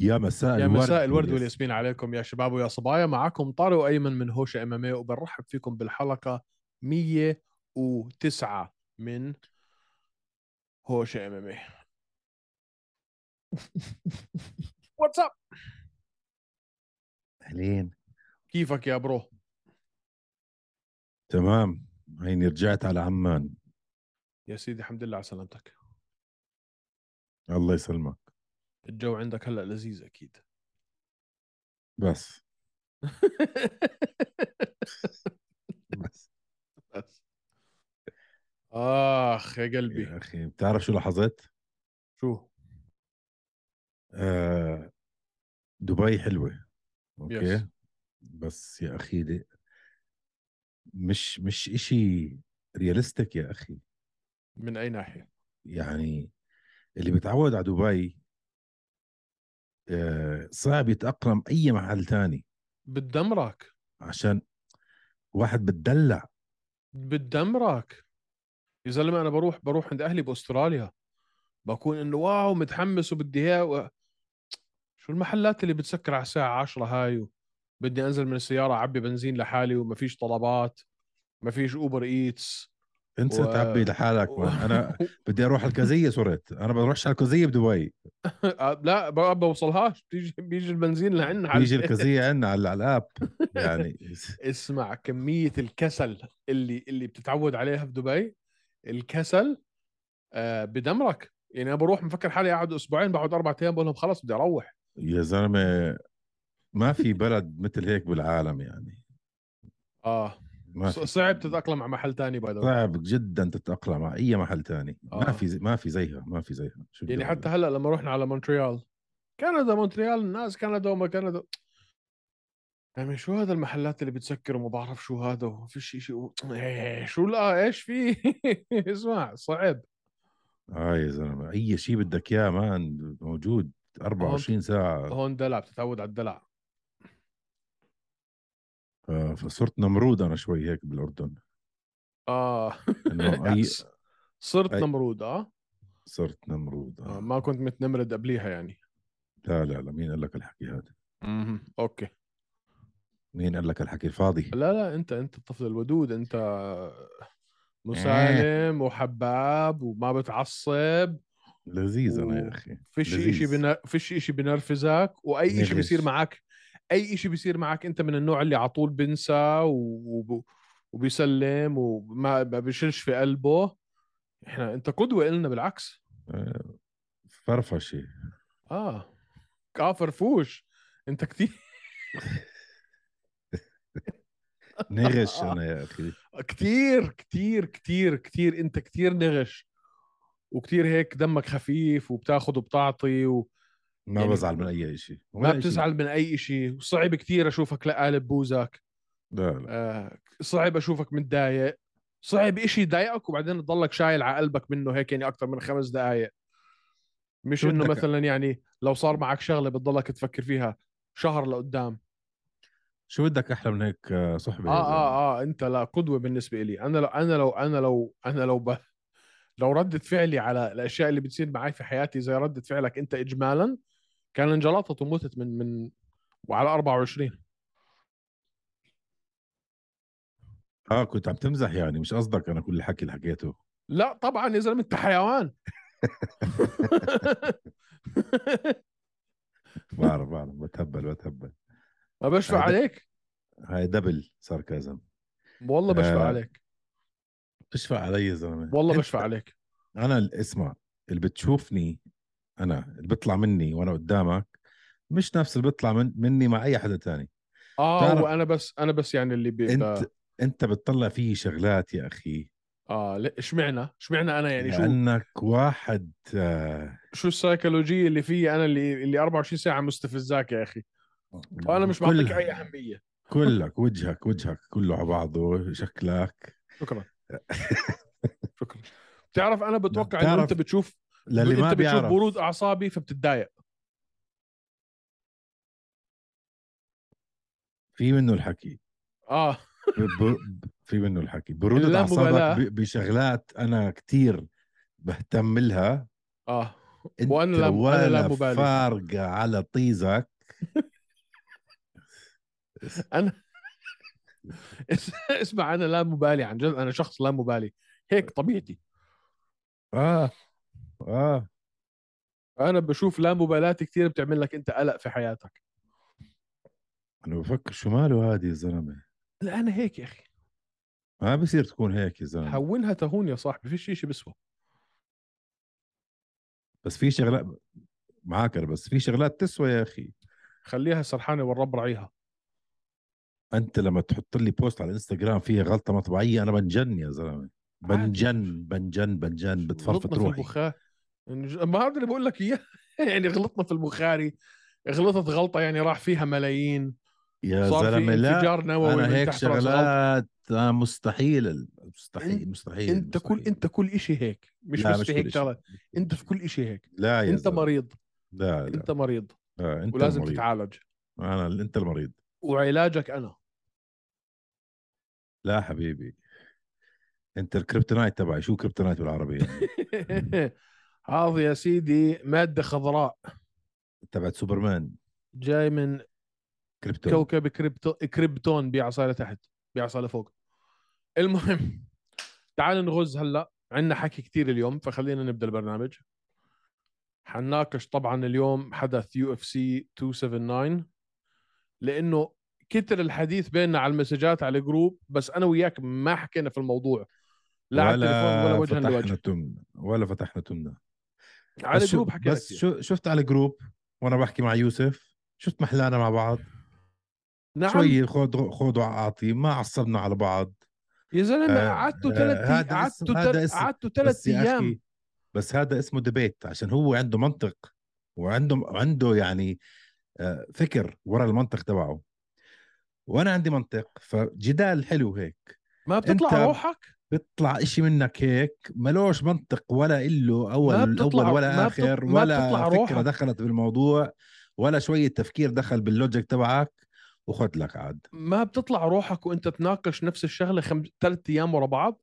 يا مساء يا الورد مساء الورد والياس- والياسمين عليكم يا شباب ويا صبايا. معكم طارق وايمن من هوشة MMA وبنرحب فيكم بالحلقة 109 من هوشة MMA what's up أهلين. كيفك يا bro؟ تمام. هيني رجعت على عمان. يا سيدي الحمد لله على سلامتك. الله يسلمك. الجو عندك هلأ لذيذ أكيد. بس. بس. بس. آخ يا قلبي. يا أخي بتعرف شو لاحظت؟ شو؟ آه دبي حلوة. okay؟ yes. بس يا أخي دي مش مش إشي رياليستيك يا أخي. من أي ناحية؟ يعني اللي بيتعود على دبي صعب يتأقلم أي محل تاني. بتدمرك عشان واحد بتدلع. بتدمرك يا زلمة أنا بروح بروح عند أهلي بأستراليا. بكون إنه واو متحمس وبدي اياه و... شو المحلات اللي بتسكر على الساعة 10 هاي. بدي أنزل من السيارة أعبي بنزين لحالي وما فيش طلبات ما فيش Uber Eats انت و- تعبي لحالك و... أنا بدي أروح الكازية صرت. أنا بروحش على الكازية بدبي. لا ما بوصلهاش. بيجي بيجي البنزين لعنا على بيجي. الكازية عندنا على ال app يعني اسمع كمية الكسل اللي اللي بتتعود عليها في دبي. الكسل آه بدمرك. يعني أنا بروح مفكر حالي قاعد أسبوعين بقعد أربع أيام بقول لهم خلص بدي أروح. يا زلمة ما في بلد مثل هيك بالعالم يعني. آه. صعب تتأقلم مع محل تاني by the صعب جدا تتأقلم مع أي محل تاني. ما آه. في زي ما في زيها ما في زيها. يعني حتى؟ هلأ لما رحنا على مونتريال كندا مونتريال الناس كندا وما كندا. يعني شو هذا المحلات اللي بتسكر وما بعرف شو هذا؟ وما فيش شيء إيه شو لا إيش في؟ اسمع صعب. آه يا زلمة أي شيء بدك إياه man موجود. 24 ساعة. هون دلع بتتعود على الدلع. فصرت نمرود أنا شوي هيك بالأردن. آه. إنه ص- صرت أي- نمرود آه. صرت نمرود آه، آه. ما كنت متنمرد قبليها يعني. لا لا لا مين قال لك الحكي هذا؟ مهم. okay. مين قال لك الحكي؟ الفاضي. لا لا أنت أنت الطفل الودود أنت مسالم وحباب وما بتعصب لذيذ أنا يا أخي. فيش. شيء بنا... فيش شيء بنرفزك وأي شيء. بيصير معك أي شيء بيصير معك أنت من النوع اللي على طول بنسى و... وبيسلم وما ما بيشلش في قلبه. إحنا أنت قدوة لنا بالعكس. آه، فرفشة. آه. كافر فوش أنت كثير نغش أنا يا أخي. كثير كثير كثير كثير أنت كثير نغش. وكثير هيك دمك خفيف وبتاخذ وبتعطي و... ما يعني بزعل من أي شيء ما بتزعل من أي شيء وصعب كثير أشوفك لا قالب بوزك. لا لا. آه صعب أشوفك متضايق. صعب إشي يضايقك وبعدين تضلك شايل على قلبك منه هيك يعني أكثر من خمس دقائق مش إنه مثلا يعني لو صار معك شغلة بتضلك تفكر فيها شهر لقدام. شو بدك أحلى من هيك آه، صحبة؟ آه؟ آه آه أنت لا قدوة بالنسبة لي أنا لو أنا لو أنا لو أنا لو ب... لو ردة فعلي على الأشياء اللي بتصير معي في حياتي زي ردة فعلك أنت اجمالا كان انجلطت ومتت من من وعلى 24 آه كنت عم تمزح يعني مش قصدك أنا كل الحكي اللي حكيته لا طبعا يا زلمة أنت حيوان. بعرف بعرف بتهبل بتهبل. ما بشفع هذا- عليك. هاي دبل ساركازم. والله بشفع آه. عليك. بشفع علي يا زلمة. والله بشفع عليك. أنا اسمع اللي بتشوفني أنا اللي بيطلع مني وأنا قدامك مش نفس اللي بيطلع من مني مع أي حدا تاني. آه وأنا بس أنا بس يعني اللي بي أنت أنت بتطلع فيه شغلات يا أخي. آه لا، اشمعنى؟ اشمعنى أنا يعني شو؟ لأنك واحد آه شو السيكولوجيه اللي فيي أنا اللي اللي 24 ساعة مستفزاك يا أخي؟ وأنا مش كل- معطيك أي أهمية. كلك وجهك وجهك كله على بعضه شكلك. شكرا. شكرا. بتعرف أنا بتوقع انه أنت بتشوف للي ما بيعرف. برود أعصابي فبتتضايق. في منه الحكي. آه. ب... في منه الحكي. برودة اللامبالاة. أعصابك ب... بشغلات أنا كتير بهتم لها. آه. أنت وأنا لا- أنا ولا لا مبالي. فارقة على طيزك. أنا اس- اسمع أنا لا مبالي عن جد. أنا شخص لا مبالي. هيك طبيعتي. آه. آه. أنا بشوف لا مبالاة كثير بتعمل لك أنت قلق في حياتك. أنا بفكر شو ماله هذه يا زلمة؟ لا أنا هيك يا أخي. ما بصير تكون هيك يا زلمة. هونها تهون يا صاحبي فيش شيء بسوى. بس في شغلات معاك أنا، بس في شغلات تسوى يا أخي. خليها سرحانة والرب رعيها. أنت لما تحط لي بوست على الانستغرام فيها غلطة مطبعيه أنا بنجن يا زلمة. بنجن بنجن بنجن بتفرفط روحي. ما هذا اللي بقول لك اياه يعني غلطنا في البخاري غلطت غلطة يعني راح فيها ملايين. يا زلمة لا أنا هيك. شغلات آه، مستحيل مستحيل انت- مستحيل أنت كل مستحيل. أنت كل شيء هيك. مش لا بس في هيك. شغله أنت في كل شيء هيك. لا يا أنت زلمة. مريض. لا لا. أنت مريض. آه، أنت ولازم المريض. تتعالج. أنا أنت المريض. وعلاجك أنا. لا حبيبي. أنت ال kryptonite تبعي. شو kryptonite بالعربي يعني؟ هذا يا سيدي مادة خضراء. تبعت سوبرمان. جاي من كريبتون. كوكب كريبتو... كريبتون بيعصى لتحت بيعصى لفوق. المهم تعال نغز هلأ. عندنا حكي كثير اليوم فخلينا نبدأ البرنامج. حنناقش طبعا اليوم حدث UFC 279 لأنه كتر الحديث بيننا على المسجات على ال group بس أنا وياك ما حكينا في الموضوع. لا على التليفون ولا وجها فتحنا لوجه. ولا فتحنا تمنا على ال group حكينا بس شو شفت على ال group وأنا بحكي مع يوسف؟ شفت محلانا مع بعض؟ نعم. شوي خذ خذ واعطي ما عصبنا على بعض. يا زلمة آه، قعدتوا آه، ثلاث هذا قعدتوا قعدتوا بس ثلاث يا أيام. بس هذا اسمه debate عشان هو عنده منطق وعنده عنده يعني آه، فكر ورا المنطق تبعه. وأنا عندي منطق فجدال حلو هيك. ما بتطلع روحك؟ بيطلع إشي منك هيك ملوش منطق ولا إله بتطلع- أول ولا ما ولا فكرة روحك. دخلت بالموضوع ولا شوية تفكير دخل بال logic تبعك وخذ لك عاد ما بتطلع روحك وأنت تناقش نفس الشغلة خمس ثلاث أيام ورا بعض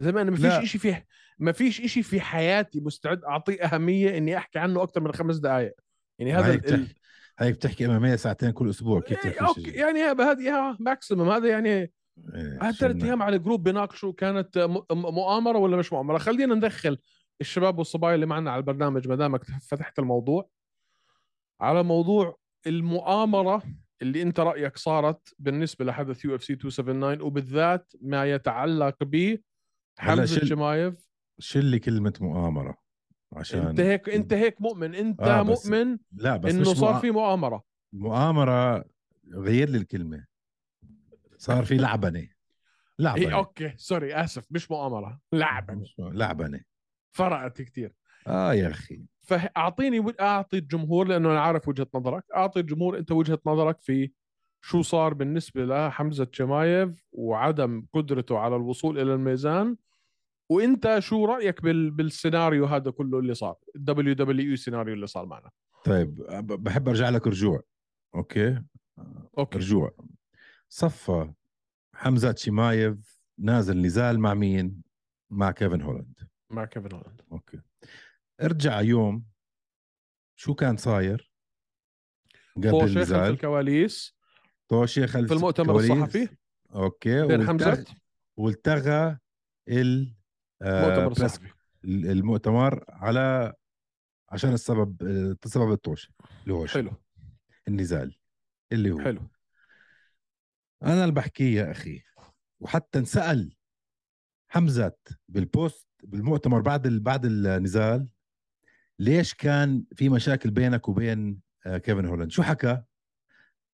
زي ما أنا ما. فيش شيء في ما فيش شيء في حياتي مستعد أعطيه أهمية إني أحكي عنه أكثر من خمس دقائق يعني هذا هيك ال... بتحكي MMA ساعتين كل أسبوع كيف إيه، okay؟ يعني هذه maximum هذا يعني شو ثلاث أيام على ال group بيناقشوا كانت مؤامرة ولا مش مؤامرة؟ خلينا ندخل الشباب والصبايا اللي معنا على البرنامج ما دامك فتحت الموضوع على موضوع المؤامرة اللي انت رأيك صارت بالنسبة لحدث UFC 279 وبالذات ما يتعلق ب حمزة شل- شمايف لي كلمة مؤامرة عشان انت هيك انت هيك مؤمن. انت آه، بس مؤمن لا بس إنه صار مؤ- في مؤامرة. مؤامرة غير لي الكلمة. صار في لعبنه لعبنه okay sorry آسف مش مؤامرة لعبه مش- لعبنه فرقت كثير آه يا أخي. فاعطيني أعطي الجمهور لأنه أنا عارف وجهة نظرك. أعطي الجمهور أنت وجهة نظرك في شو صار بالنسبة لحمزة شمايف وعدم قدرته على الوصول إلى الميزان. وأنت شو رأيك بال... بالسيناريو هذا كله اللي صار؟ الدبليو دبليو سيناريو اللي صار معنا. طيب بحب أرجع لك رجوع. okay؟ okay. رجوع. صفى. حمزة شمايف نازل نزال مع مين؟ مع كيفن هولاند. مع كيفن هولاند. okay. ارجع يوم. شو كان صاير؟ قبل طوشه خلف الكواليس. طوشه خلف في المؤتمر الكواليس. الصحفي. okay. بين حمزة. والتغى ال آه، المؤتمر الصحفي. المؤتمر على عشان السبب آه، سبب الطوشه اللي هو؟ حلو. النزال. اللي هو. حلو. أنا اللي بحكيه يا أخي. وحتى انسأل حمزة بالبوست بالمؤتمر بعد ال... بعد النزال ليش كان في مشاكل بينك وبين آه، كيفن هولاند؟ شو حكى؟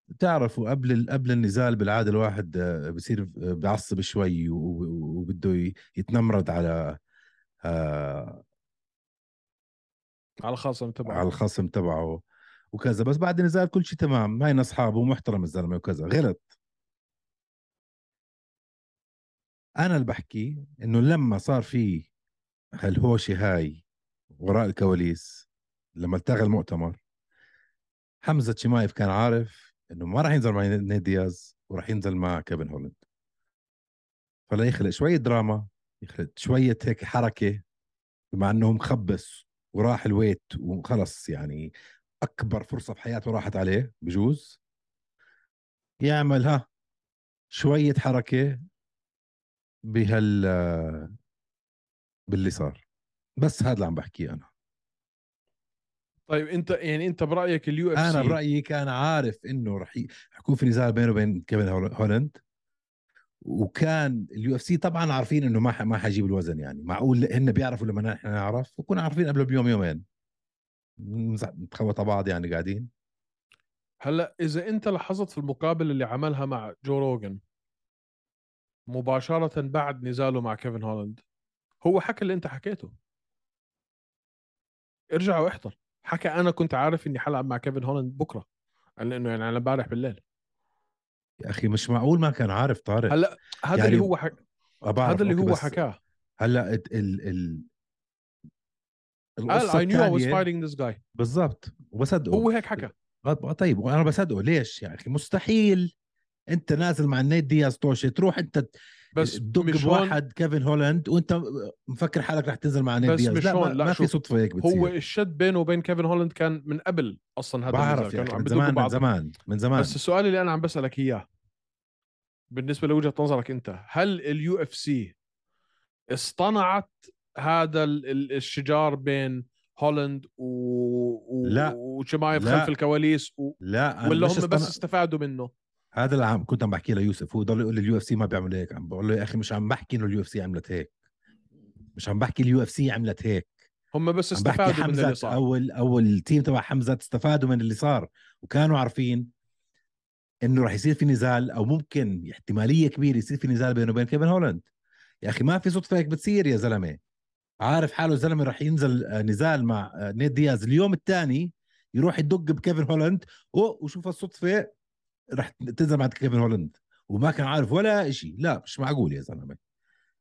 بتعرفوا قبل. قبل النزال بالعادة الواحد آه، بصير آه، بيعصب شوي وبده يتنمرد على على الخاصم تبعه. على الخصم تبعه وكذا. بس بعد النزال كل شيء تمام. هاي أصحابه ومحترم الزلمة وكذا. غلط. أنا اللي بحكي إنه لما صار في هالهوشة هاي وراء الكواليس لما التغى المؤتمر حمزة شمايف كان عارف إنه ما راح ينزل مع نيد دياز وراح ينزل مع كيفن هولند فلا يخلق شوية دراما يخلق شوية هيك حركة بما إنه مخبص وراح ال weight وخلص يعني أكبر فرصة في حياته راحت عليه بجوز. يعمل ها شوية حركة بهال باللي صار. بس هذا اللي عم بحكيه أنا. طيب أنت يعني أنت برأيك ال UFC؟ أنا برايي كان عارف إنه رح يكون في نزال بينه وبين كيفن هولند وكان ال UFC طبعا عارفين إنه ما ما حيجيب الوزن يعني. معقول هن بيعرفوا لما نحن نعرف وكنا عارفين قبله بيوم يومين. نتخوت بعض يعني قاعدين. هلأ إذا أنت لاحظت في المقابلة اللي عملها مع جو روجن مباشرة بعد نزاله مع كيفن هولاند. هو حكى اللي أنت حكيته. ارجع واحضر. حكى أنا كنت عارف إني حلعب مع كيفن هولاند بكرة. قال إنه يعني على امبارح بالليل. يا أخي مش معقول ما كان عارف طارق. هلأ هذا يعني اللي هو حك... هذا اللي هو حكاه. هلأ ال ال ال قال I was الثانية- fighting this guy. بالضبط. وبصدقه. هو هيك حكى. طيب وأنا بصدقه. ليش يا أخي مستحيل. انت نازل مع النيت دياز توشي تروح انت بس تدق بواحد كيفن هولاند وانت مفكر حالك رح تنزل مع بس دياز. مش لا, ما, لا، ما في صدفة هيك بتصير. هو الشد بينه وبين كيفن هولاند كان من قبل أصلا هذا بعرف عم من زمان من زمان من زمان. بس السؤال اللي أنا عم بسألك إياه بالنسبة لوجهة نظرك أنت هل ال UFC اصطنعت هذا ال- ال- الشجار بين هولند و... و... لا. وشمايف. خلف الكواليس و... لا ولا هم بس استفادوا منه؟ هذا اللي عم كنت عم بحكيه ليوسف. هو ضل يقول لي ال UFC ما بيعمل هيك. عم بقول له يا أخي مش عم بحكي إنه ال UFC عملت هيك. مش عم بحكي ال UFC عملت هيك. هم بس استفادوا من اللي صار. أو ال- أو ال team تبع حمزة استفادوا من اللي صار. وكانوا عارفين إنه راح يصير في نزال أو ممكن احتمالية كبيرة يصير في نزال بينه وبين كيفن هولاند. يا أخي ما في صدفة هيك بتصير يا زلمة. عارف حاله الزلمة راح ينزل آه، نزال مع آه، نيت دياز. اليوم الثاني يروح يدق بكيفن هولاند. وشوف الصدفة. راح تنزل مع كيفن هولاند. وما كان عارف ولا شيء لا مش معقول يا زلمة.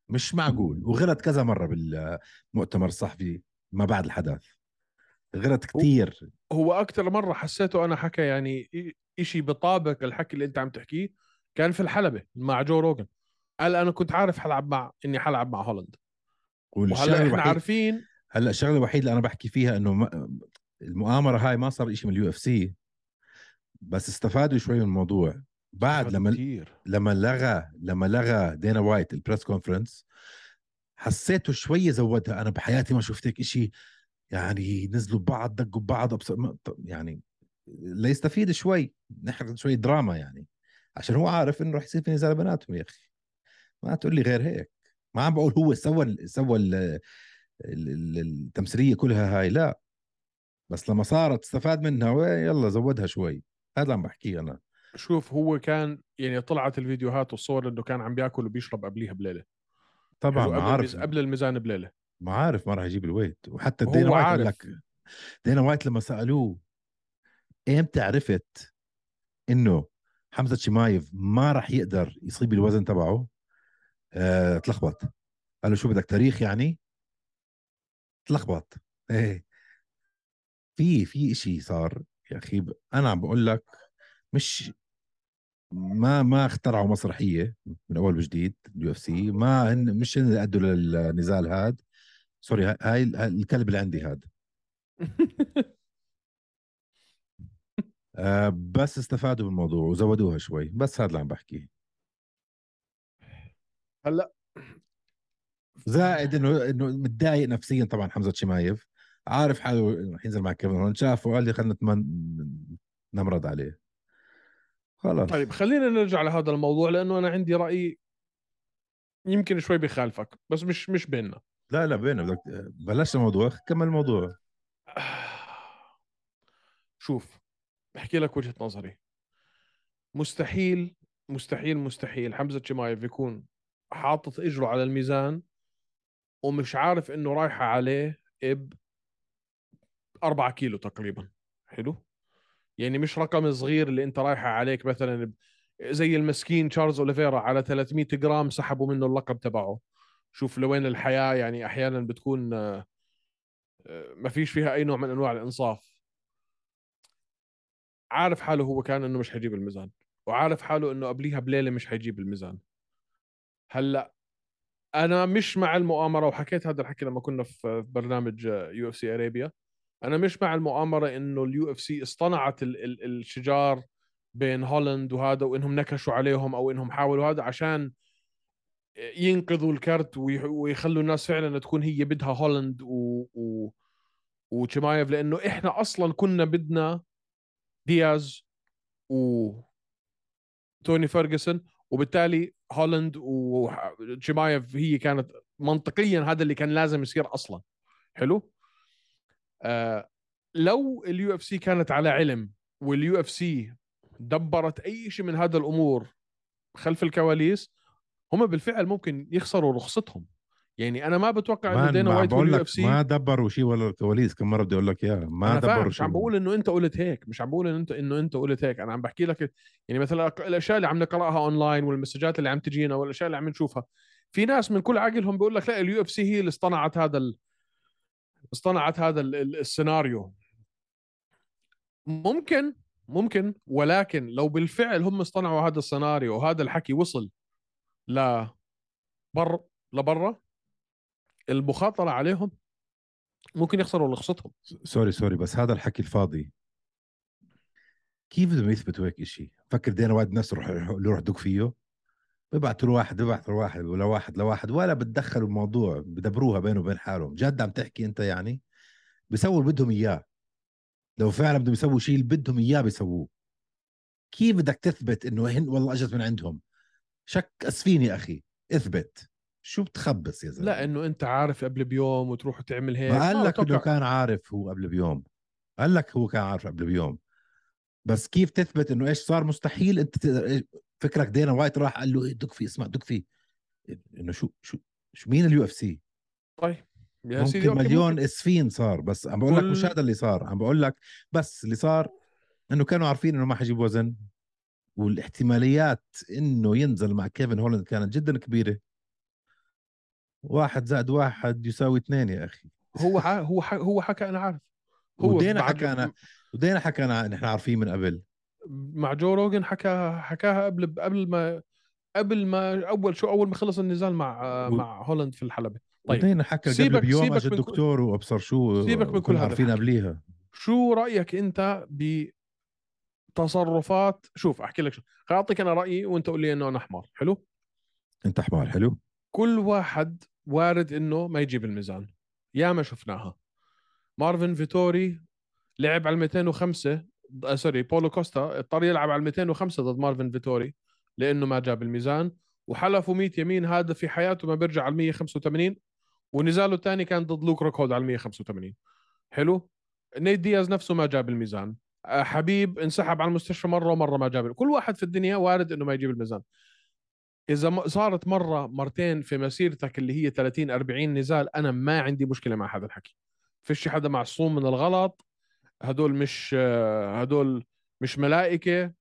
مش معقول. وغلط كذا مرة بالمؤتمر الصحفي ما بعد الحدث. غلط كثير هو أكثر مرة حسيته أنا حكى يعني شيء بطابق الحكي اللي أنت عم تحكيه كان في الحلبة مع جو روجن قال أنا كنت عارف حلعب مع إني حلعب مع هولند وهلا إحنا الوحيد عارفين هلا الشغلة الوحيدة اللي أنا بحكي فيها إنه المؤامرة هاي ما صار شيء من ال UFC. بس استفادوا شوي من الموضوع. بعد لما كثير لما لغى لما لغى دينا وايت ال press conference حسيته شوي زودها. أنا بحياتي ما شفت هيك شيء يعني نزلوا ببعض دقوا ببعض ط- يعني ليستفيد شوي. نحرق شوي دراما يعني. عشان هو عارف إنه رح يصير في نزال بيناتهم يا أخي. ما تقول لي غير هيك. ما عم بقول هو سوى سوى ال- ال- ال- التمثيلية كلها هاي لا. بس لما صارت استفاد منها ويلا زودها شوي. هذا عم بحكيه أنا. شوف هو كان يعني طلعت الفيديوهات والصور إنه كان عم بياكل وبيشرب قبليها بليلة. طبعا حلو، ما قبل, عارف. الميز... قبل الميزان بليلة. ما عارف ما راح يجيب ال weight. وحتى دينا وايت قال عارف. لك دينا وايت لما سألوه إمتى عرفت إنه حمزة شمايف ما راح يقدر يصيب الوزن تبعه؟ آه، تلخبط. قال له شو بدك تاريخ يعني؟ تلخبط. إيه. في في إشي صار. يا أخي أنا عم بقول لك مش ما ما اخترعوا مسرحية من أول وجديد ال UFC. ما هن مش هن أدوا للنزال هاد. sorry هاي هاي الكلب اللي عندي هاد. آه بس استفادوا من الموضوع وزودوها شوي. بس هذا اللي عم بحكيه. هلأ. زائد إنه إنه متضايق نفسيا طبعا حمزة شمايف عارف حاله رح ينزل مع كيفن هولاند شافه وقال لي خلينا نتمن نمرض عليه. خلاص. طيب خلينا نرجع لهذا الموضوع لأنه أنا عندي رأي يمكن شوي بخالفك بس مش مش بيننا. لا لا بينا بدك بلشنا الموضوع كمل الموضوع. شوف بحكي لك وجهة نظري. مستحيل مستحيل مستحيل حمزة شمايف يكون حاطط إجره على الميزان ومش عارف إنه رايحة عليه ب 4 كيلو تقريبا. حلو؟ يعني مش رقم صغير اللي أنت رايحة عليك مثلا زي المسكين تشارلز أوليفيرا على 300 جرام سحبوا منه اللقب تبعه. شوف لوين الحياة يعني أحيانا بتكون آه، آه، ما فيش فيها أي نوع من أنواع الإنصاف. عارف حاله هو كان إنه مش حيجيب الميزان وعارف حاله إنه قبليها بليلة مش حيجيب الميزان. هلأ أنا مش مع المؤامرة وحكيت هذا الحكي لما كنا في برنامج UFC Arabia. أنا مش مع المؤامرة إنه ال UFC اصطنعت ال ال الشجار بين هولند وهذا وإنهم نكشوا عليهم أو إنهم حاولوا هذا عشان ينقذوا ال card ويخلوا الناس فعلا تكون هي بدها هولند و, و... وتشمايف لأنه إحنا أصلا كنا بدنا دياز و توني فيرجسون وبالتالي هولند وتشمايف هي كانت منطقيا هذا اللي كان لازم يصير أصلا. حلو؟ آه لو ال UFC كانت على علم وال UFC دبرت أي شيء من هذا الأمور خلف الكواليس هم بالفعل ممكن يخسروا رخصتهم. يعني أنا ما بتوقع إنه دينا وايت وال UFC ما دبروا شيء ولا الكواليس. كم مرة بدي أقول لك إياها؟ ما دبروا مش عم بقول إنه أنت قلت هيك. مش عم بقول إنه انت إنه أنت قلت هيك. أنا عم بحكي لك يعني مثلا الأشياء اللي عم نقرأها اونلاين والمسجات اللي عم تجينا والأشياء اللي عم نشوفها. في ناس من كل عقلهم بيقول لك لا ال UFC هي اللي اصطنعت هذا ال... اصطنعت هذا السيناريو. ممكن ممكن ولكن لو بالفعل هم اصطنعوا هذا السيناريو وهذا الحكي وصل ل بر لبرا المخاطرة عليهم ممكن يخسروا رخصتهم sorry sorry بس هذا الحكي الفاضي. كيف بدهم يثبتوا هيك شيء؟ فكر دينا واحد ناس يروح يروح دق فيه. ببعثوا واحد ببعثوا واحد ولا واحد لواحد ولا بتدخلوا الموضوع بدبروها بينه وبين حالهم. جد عم تحكي انت يعني؟ بيسووا اللي بدهم اياه. لو فعلا بدهم يسووا شيء اللي بدهم اياه بيسووه. كيف بدك تثبت إنه هن والله اجت من عندهم؟ شك اسفين يا أخي. اثبت. شو بتخبص يا زلمة؟ لا إنه أنت عارف قبل بيوم وتروح تعمل هيك. ما قال لك إنه كان عارف هو قبل بيوم. قال لك هو كان عارف قبل بيوم. بس كيف تثبت إنه إيش صار؟ مستحيل أنت تقدر فكرك دينا وايت راح قال له إيه دق فيه اسمع دق فيه. إنه شو شو شو مين ال UFC؟ طيب. يا ممكن سيدي مليون ممكن. اسفين صار بس. عم بقول لك مش هذا اللي صار عم بقول لك بس اللي صار إنه كانوا عارفين إنه ما حيجيب وزن والاحتماليات إنه ينزل مع كيفن هولاند كانت جدا كبيرة. واحد زائد واحد يساوي اثنين يا أخي. هو ح... هو ح... هو حكى أنا عارف. هو ودينا حكى انا ودينا حكى انا نحن عارفين من قبل. مع جو روجن حكى حكاها قبل قبل ما قبل ما أول شو أول ما خلص النزال مع و... مع هولند في الحلبة. طيب. ودينا حكى قبل بيوم اجى الدكتور كل... وأبصر شو سيبك من كل هذا عارفين قبليها. شو رأيك أنت ب تصرفات شوف أحكي لك شو. أعطيك أنا رأيي وأنت قول لي إنه أنا حمار. حلو؟ أنت حمار حلو. كل واحد وارد إنه ما يجيب الميزان. يا ما شفناها. مارفن فيتوري لعب على 205 آه sorry بولو كوستا اضطر يلعب على 205 ضد مارفن فيتوري لأنه ما جاب الميزان وحلفوا 100 يمين هذا في حياته ما بيرجع على 185 ونزاله الثاني كان ضد لوك روكهولد على 185 حلو؟ نيت دياز نفسه ما جاب الميزان. آه، حبيب انسحب على المستشفى مرة ومرة ما جاب كل واحد في الدنيا وارد إنه ما يجيب الميزان. إذا صارت مرة مرتين في مسيرتك اللي هي 30 40 نزال أنا ما عندي مشكلة مع هذا الحكي. فيش حدا معصوم من الغلط هدول مش هدول مش ملائكة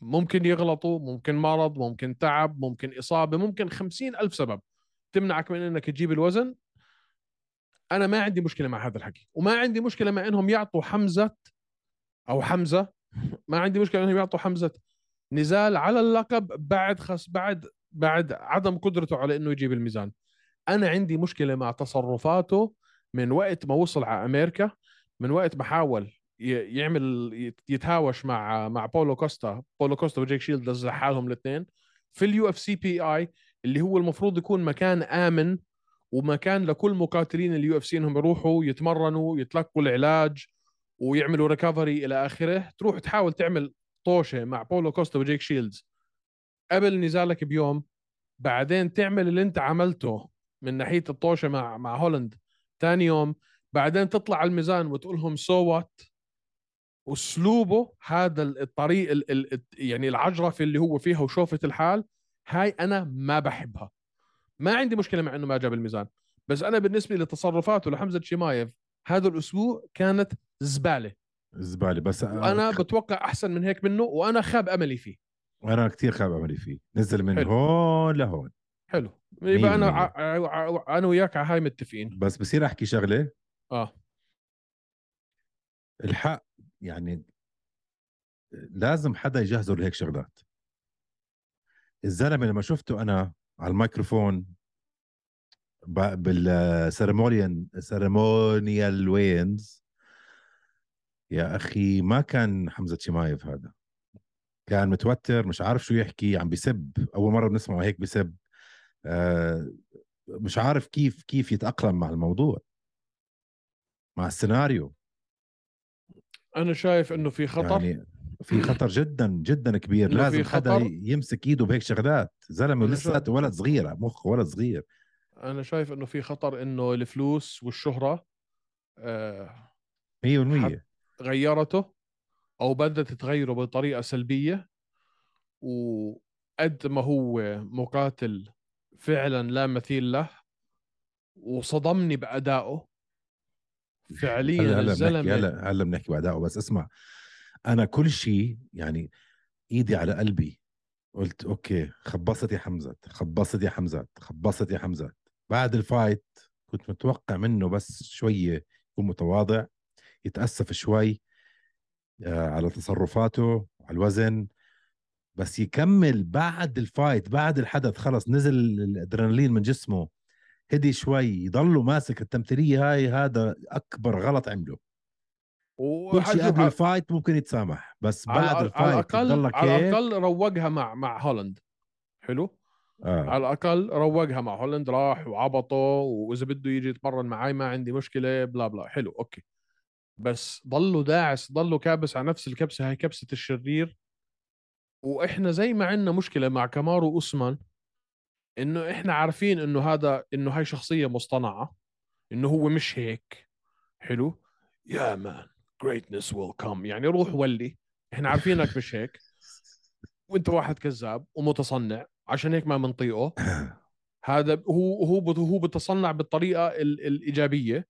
ممكن يغلطوا ممكن مرض ممكن تعب ممكن إصابة ممكن خمسين ألف سبب تمنعك من إنك تجيب الوزن. أنا ما عندي مشكلة مع هذا الحكي وما عندي مشكلة مع إنهم يعطوا حمزة أو حمزة ما عندي مشكلة إنهم يعطوا حمزة نزال على اللقب بعد خس بعد بعد عدم قدرته على إنه يجيب الميزان. أنا عندي مشكلة مع تصرفاته من وقت ما وصل على أمريكا من وقت ما حاول يعمل يتهاوش مع مع بولو كوستا. بولو كوستا وجيك شيلد نزل حالهم الاثنين. في ال UFC PI اللي هو المفروض يكون مكان آمن ومكان لكل مقاتلين ال UFC إنهم يروحوا يتمرنوا يتلقوا العلاج ويعملوا recovery إلى آخره. تروح تحاول تعمل طوشة مع بولو كوستا وجيك شيلدز قبل نزالك بيوم. بعدين تعمل اللي أنت عملته من ناحية الطوشة مع مع هولند ثاني يوم. بعدين تطلع على الميزان وتقول لهم so what اسلوبه هذا الطريق ال ال يعني العجرفه اللي هو فيها وشوفة الحال هاي أنا ما بحبها. ما عندي مشكلة مع إنه ما جاب الميزان. بس أنا بالنسبة لتصرفاته لحمزة شمايف هذا الأسبوع كانت زبالة. زبالة. بس أنا بتوقع أحسن من هيك منه وأنا خاب أملي فيه. وأنا كثير خايف اعمل فيه. نزل من حلو. هون لهون. حلو. يبقى أنا. ع... ع... أنا وياك على هاي متفقين. بس بصير أحكي شغلة. آه. الحق يعني لازم حدا يجهزه لهيك شغلات. الزلمة لما شفته أنا على الميكروفون بال ceremonial ceremonial weigh-ins يا أخي ما كان حمزة شمايف هذا. كان متوتر مش عارف شو يحكي عم بيسب. أول مرة بنسمعه هيك بيسب. آه مش عارف كيف كيف يتأقلم مع الموضوع. مع السيناريو. أنا شايف إنه في خطر. يعني في خطر جدا جدا كبير. لازم حدا. يمسك إيده بهيك شغلات. زلمة شايف- ولد صغير مخه ولد صغير. أنا شايف إنه في خطر إنه الفلوس والشهرة آه 100% غيرته أو بدت تغيره بطريقة سلبية. وقد ما هو مقاتل فعلا لا مثيل له وصدمني بأدائه. فعليا هلا الزلمة. هلا هلا بنحكي بعدها. بس اسمع أنا كل شيء يعني إيدي على قلبي. قلت okay خبصت يا حمزة خبصت يا حمزة خبصت يا حمزة. بعد ال fight كنت متوقع منه بس شوية يكون متواضع يتأسف شوي آه، على تصرفاته على الوزن. بس يكمل بعد ال fight بعد الحدث خلص نزل الأدرينالين من جسمه. هدي شوي يضله ماسك التمثيلية هاي هذا أكبر غلط عمله. كل شيء قبل ال fight ممكن يتسامح بس بعد على, على ال fight الاقل على الأقل روقها مع مع هولند حلو؟ آه. على الأقل روقها مع هولند راح وعبطه وإذا بده يجي يتمرن معي ما عندي مشكلة blah blah. حلو okay. بس ضله داعس ضله كابس على نفس الكبسة هاي كبسة الشرير. وإحنا زي ما عندنا مشكلة مع كامارو أوسمان إنه إحنا عارفين إنه هذا إنه هاي شخصية مصطنعة إنه هو مش هيك. حلو؟ يا man greatness will come. يعني روح ولي. إحنا عارفينك مش هيك. وإنت واحد كذاب ومتصنع. عشان هيك ما منطيقه. هذا هو هو هو بتصنع بالطريقة ال- الإيجابية.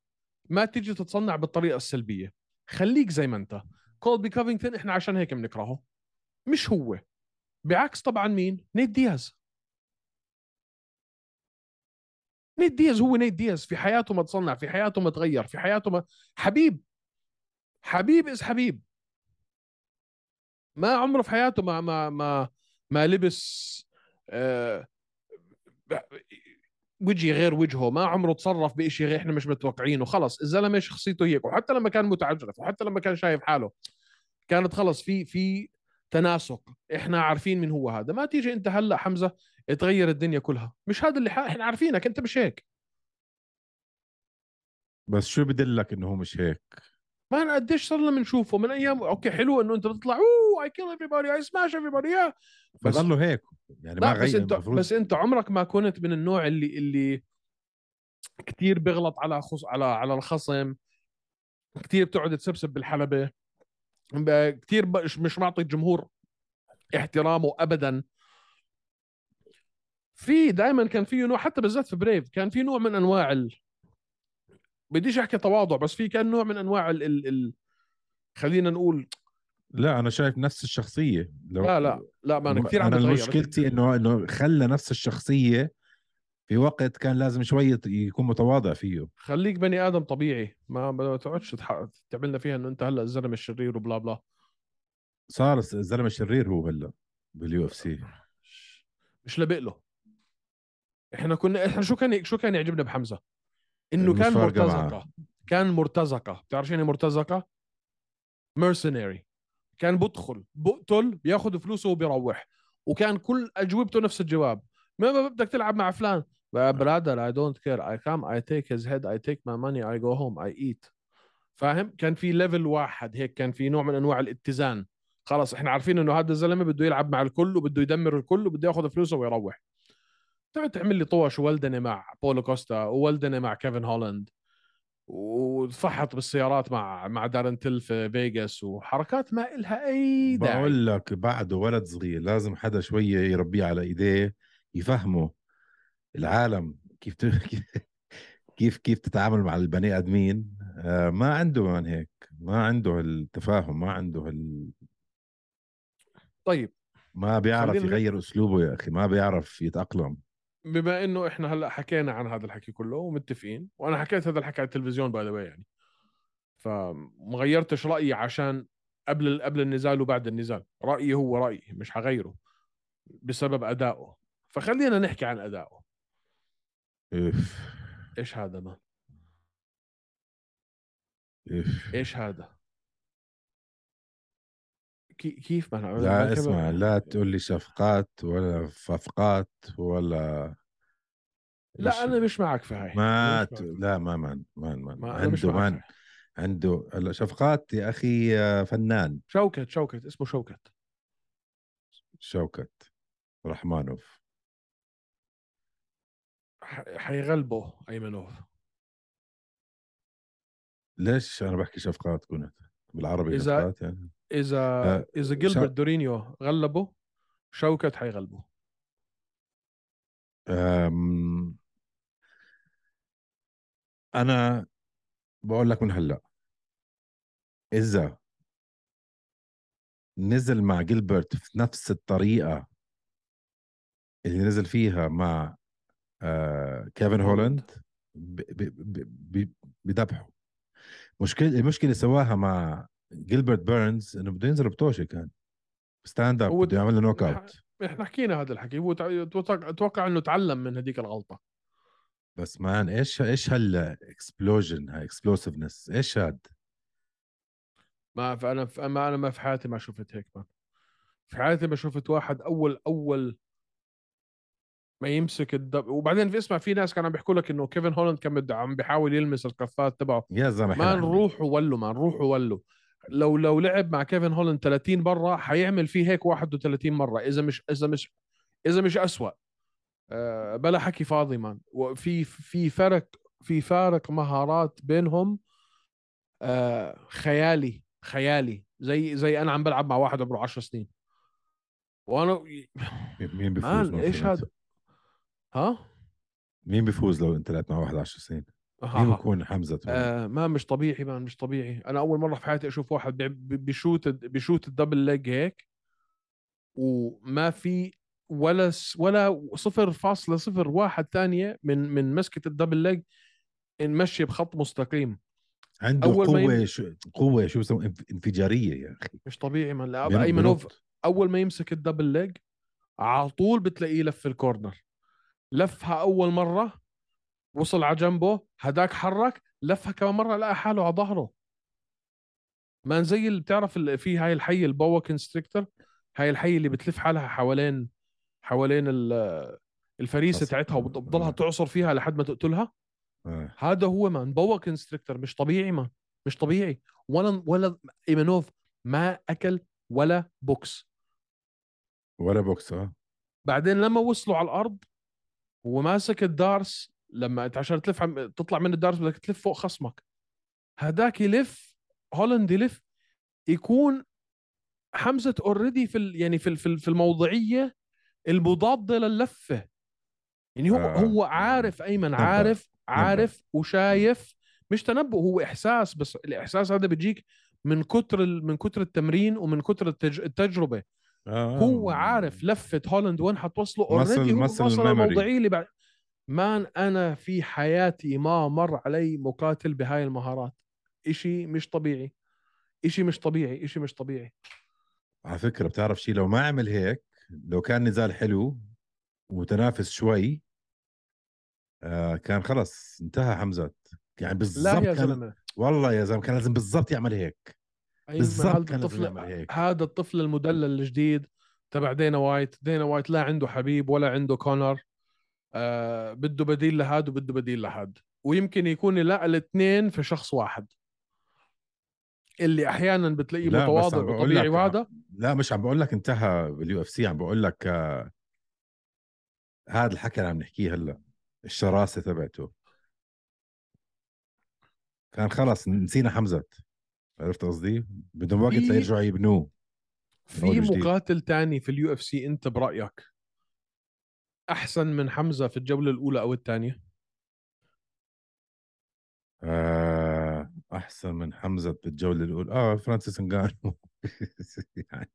ما تيجي تتصنع بالطريقة السلبية. خليك زي ما إنت. كولبي كوفينغتون إحنا عشان هيك بنكرهه. مش هو. بعكس طبعا مين؟ نيت دياز. نيت دياز هو نيت دياز. في حياته ما تصنع في حياته ما تغير في حياته ما حبيب. حبيب is حبيب. ما عمره في حياته ما ما ما ما لبس آه وجهي غير وجهه. ما عمره تصرف بشيء غير إحنا مش متوقعينه. خلص الزلمة شخصيته هيك. وحتى لما كان متعجرف وحتى لما كان شايف حاله كانت خلص في في تناسق إحنا عارفين من هو هذا. ما تيجي أنت هلأ حمزة تغير الدنيا كلها. مش هذا اللي ح... إحنا عارفينك أنت مش هيك. بس شو بدلك إنه هو مش هيك؟ ما أنا قديش صرنا بنشوفه من أيام okay حلو إنه أنت تطلع oh I kill everybody I smash everybody. بس بضله هيك. يعني ما لا بس غير أنت المفروض بس أنت عمرك ما كنت من النوع اللي اللي كثير بيغلط على خص على على الخصم كثير بتقعد تسبسب بالحلبة. ب- كثير مش معطي الجمهور احترامه ابدا في دائما كان في نوع حتى بالذات في بريف كان في نوع من أنواع ال... بديش أحكي تواضع بس في كان نوع من أنواع ال... ال... ال... خلينا نقول لا أنا شايف نفس الشخصية لو لا لا لا ما أنا كثير عم أنا. مشكلتي انه إنه خلى نفس الشخصية في وقت كان لازم شوية يكون متواضع فيه. خليك بني آدم طبيعي. ما ما تقعدش تعملنا فيها إنه أنت هلأ الزلمة الشرير و blah blah. صار الزلمة الشرير هو هلأ بال UFC. مش لابق له. إحنا كنا إحنا شو كان شو كان يعجبنا بحمزة؟ إنه كان مرتزقة. معه. كان مرتزقة. بتعرف شو يعني مرتزقة؟ Mercenary. كان بدخل بقتل بياخذ فلوسه وبيروح. وكان كل أجوبته نفس الجواب. ما بدك تلعب مع فلان. brother I don't care I come I take his head I take my money I go home I eat فاهم؟ كان في level واحد هيك كان في نوع من أنواع الاتزان. خلص إحنا عارفين إنه هذا الزلمة بده يلعب مع الكل وبده يدمر الكل وبده ياخذ فلوسه ويروح. تقعد تعمل لي طوش وولدنه مع بولو كوستا وولدنه مع كيفن هولاند. وتفحط بالسيارات مع مع دارن تيل في فيغاس وحركات ما إلها أي داعي. بقول لك بعده ولد صغير لازم حدا شوية يربيه على إيديه يفهمه. العالم كيف. كيف كيف تتعامل مع البني آدمين؟ آه ما عنده من هيك ما عنده التفاهم ما عنده ال... طيب ما بيعرف خلينا- يغير أسلوبه يا أخي ما بيعرف يتأقلم. بما إنه إحنا هلأ حكينا عن هذا الحكي كله ومتفقين وأنا حكيت هذا الحكي على التلفزيون باي ذا يعني فما غيرتش رأيي عشان قبل قبل النزال وبعد النزال رأيي هو رأيي مش حغيره بسبب أدائه. فخلينا نحكي عن أدائه. إف. إيش هذا ما إف. إيش هذا؟ كي كيف ما أنا- لا اسمع لا تقول لي شفقات ولا ففقات ولا لا مش- أنا مش معك في هاي ما ت... لا ما مان مان مان ما عنده مان. عنده شفقات يا أخي آه، فنان. شوكت شوكت اسمه شوكت. شوكت رحمانوف. حيغلبه أيمنوف. ليش؟ أنا بحكي شفقات كنت بالعربي إذا- شفقات يعني. إذا آه، إذا شا- جيلبرت دورينيو غلبه شوكت حيغلبه أم... أنا بقول لك من هلأ. إذا نزل مع جيلبرت في نفس الطريقة اللي نزل فيها مع آه كيفن هولاند بذبحه. مشكلة المشكلة سواها مع جيلبرت بيرنز إنه بده ينزل بطوشة كان. stand up بده يعمل له knockout إحنا حكينا هذا الحكي. هو أتوقع إنه تعلم من هذيك الغلطة. بس man إيش إيش هال explosion هاي explosiveness إيش هاد؟ ما فانا ف- ما أنا ما في حياتي ما شفت هيك ما في حياتي ما شفت واحد اول أول ما يمسك ال double وبعدين في اسمع في ناس كانوا عم بيحكوا لك إنه كيفن هولاند كان بده عم بيحاول يلمس الكفات تبعه. يا زلمة ما. نروح ولو ما نروح ولو لو لو لعب مع كيفن هولاند 30 مرة حيعمل فيه هيك 31 مرة إذا مش إذا مش إذا مش اسوء أه بلا حكي فاضي مان. وفي في فرق في فارق مهارات بينهم أه خيالي خيالي. زي زي أنا عم بلعب مع واحد عمره 10 سنين. وأنا مين بيفوز مان إيش؟ هذا؟ ها؟ مين بيفوز لو انت لعبت مع واحد 10 سنين؟ مين بيكون حمزة آه ما مش طبيعي ما مش طبيعي. أنا أول مرة في حياتي أشوف واحد بي- بي- بي shoot بي shoot ال double leg هيك وما في ولا س- ولا صفر فاصلة صفر واحد ثانية من من مسكة ال double leg نمشي بخط مستقيم. عنده أول ما قوة يم- شو قوة شو بسموها إنف- انفجارية يا أخي. مش طبيعي من لا بين- ايمنوف بنط. أول ما يمسك ال double leg على طول بتلاقيه لف ال corner. لفها أول مرة وصل على جنبه هداك حرك لفها كمان مرة لقى حاله على ظهره. man زي اللي بتعرف اللي في هاي الحي ال boa constrictor هاي الحي اللي بتلف حالها حوالين حوالين ال- الفريسة تاعتها وبتضلها. تعصر فيها لحد ما تقتلها. هذا هو man boa constrictor مش طبيعي man مش طبيعي. ولا ولا إيمانوف ما أكل ولا بوكس. ولا بوكس آه. بعدين لما وصلوا على الأرض هو ماسك ال D'Arce لما انت عشان تلف عم تطلع من ال D'Arce بدك تلف فوق خصمك. هداك يلف هولند يلف يكون حمزة already في ال... يعني في ال- في ال- في الموضعية المضادة للفة. يعني هو آه. هو عارف أيمن. عارف عارف وشايف. مش تنبؤ هو إحساس بس الإحساس هذا بيجيك من كتر ال... من كتر التمرين ومن كتر التج... التجربة. آه. هو عارف لفة هولاند وين حتوصله؟ already هو memory. الموضعيه اللي بعد. man أنا في حياتي ما مر علي مقاتل بهاي المهارات. إشي مش طبيعي. إشي مش طبيعي. إشي مش طبيعي. على فكرة بتعرف شيء لو ما عمل هيك لو كان نزال حلو ومتنافس شوي آه كان خلص انتهى حمزة. يعني لا بالضبط يا كان زلمة. والله يا زلمة كان لازم بالضبط يعمل هيك. أيمن، بالضبط هذا الطفل هذا الطفل المدلل الجديد تبع دينا وايت. دينا وايت لا عنده حبيب ولا عنده كونر. آه بده بديل لهاد وبده بديل لهاد. ويمكن يكون لا الاثنين في شخص واحد. اللي أحيانا بتلاقيه متواضع وطبيعي وهذا. لا مش عم بقول لك انتهى بال UFC عم بقول لك آه هذا الحكي اللي عم نحكيه هلأ الشراسة تبعته. كان خلص نسينا حمزة. عرفت قصدي؟ بدهم وقت في- ليرجعوا يبنوه. في. مقاتل تاني في ال UFC أنت برأيك أحسن من حمزة في الجولة الأولى أو الثانية؟ آه أحسن من حمزة بالجوله الأولى. آه فرانسيس نغانو يعني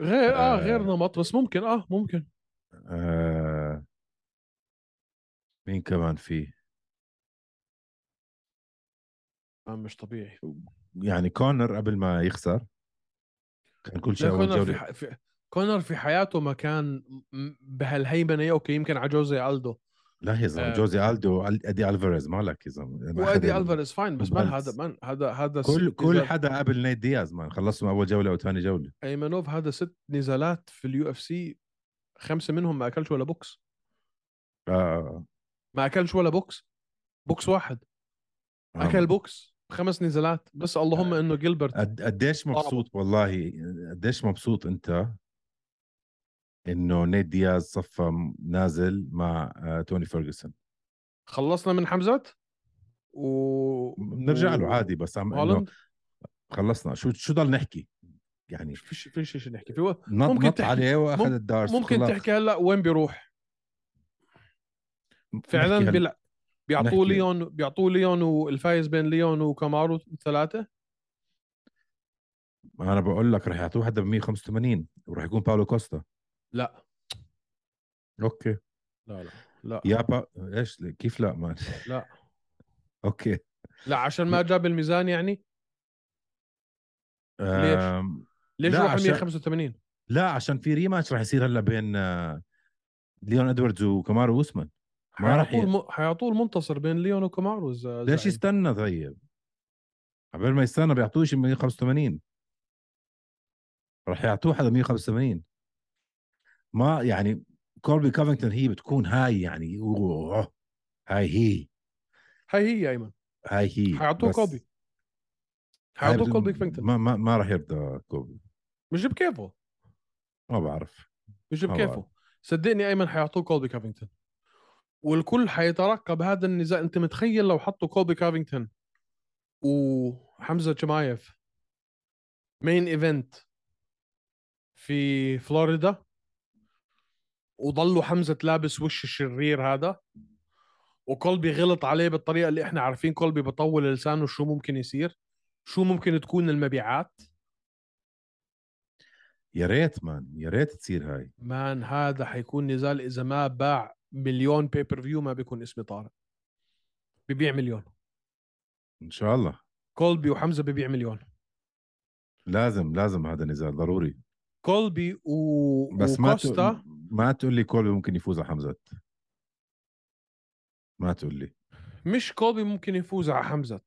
غير آه غير آه. نمط بس ممكن آه ممكن. آه مين كمان في آه مش طبيعي. يعني كونر قبل ما يخسر كان كل شيء اول كونر في, ح... في كونر في حياته ما كان بهالهيمنه okay يمكن على جوزي ألدو لا يا زلمه آه. جوزي ألدو إدي ألفاريز مالك يا زلمه وادي ال- ألفاريز fine بس man. هذا man هذا هذا كل كل حدا قبل نيت دياز man خلصوا أول جولة أو ثاني جولة أيمنوف هذا ست نزالات في ال UFC خمسة منهم ما أكلش ولا بوكس آه. ما أكلش ولا بوكس بوكس واحد آه. أكل بوكس خمس نزالات بس اللهم إنه جيلبرت قد قديش مبسوط والله قديش مبسوط أنت إنه نيت دياز صفى نازل مع آه توني فيرجسون خلصنا من حمزه و بنرجع له عادي بس عم إنه خلصنا. شو شو ضل نحكي؟ يعني فيش فيش شيء نحكي. فيه نط ممكن نط تحكي- عليه وأخذ ال D'Arce ممكن خلاص. تحكي هلأ وين بيروح؟ فعلا نحكي هلأ. بيلع... بيعطوه. ليون بيعطوه ليون والفايز بين ليون وكامارو ثلاثة؟ أنا بقول لك رح يعطوه حدا ب 185 وراح يكون باولو كوستا. لا. okay. لا لا لا. يا با إيش؟ كيف لا؟ man لا. okay. لا عشان ما جاب الميزان يعني؟ ليش؟ ليش عشان- 185 لا عشان في rematch راح يصير هلا بين آه، ليون إدواردز وكامارو اوسمان ما راح حيعطوه ي... الم... حيعطوه المنتصر بين ليون وكامارو ز... ليش. يستنى طيب؟ قبل ما يستنى بيعطوه شيء 185 راح يعطوه حدا 185 ما يعني كولبي كوفينغتون هي بتكون هاي يعني أوه. هاي هي. هاي هي يا ايمن هاي هي حيعطوه هاي حيعطوه كولبي كفينغتون ما ما, ما راح يرضى كولبي مش بكيفه. ما بعرف. مش بكيفه. صدقني ايمن حيعطوه كولبي كافينغتون. والكل حيترقب هذا النزال أنت متخيل لو حطوا كولبي كافينغتون وحمزة جمايف main event في فلوريدا وضلوا حمزة لابس وش الشرير هذا وكولبي غلط عليه بالطريقة اللي إحنا عارفين كولبي بطول لسانه شو ممكن يصير شو ممكن تكون المبيعات. يا ريت man يا ريت تصير هاي. man هذا حيكون نزال إذا ما باع مليون pay-per-view ما بيكون اسمي طارق. ببيع مليون. إن شاء الله. كولبي وحمزة ببيع مليون. لازم لازم هذا النزال ضروري. كولبي و... بس ما وكوستا. تق... ما تقول لي كولبي ممكن يفوز على حمزة. ما تقول لي. مش كولبي ممكن يفوز على حمزة.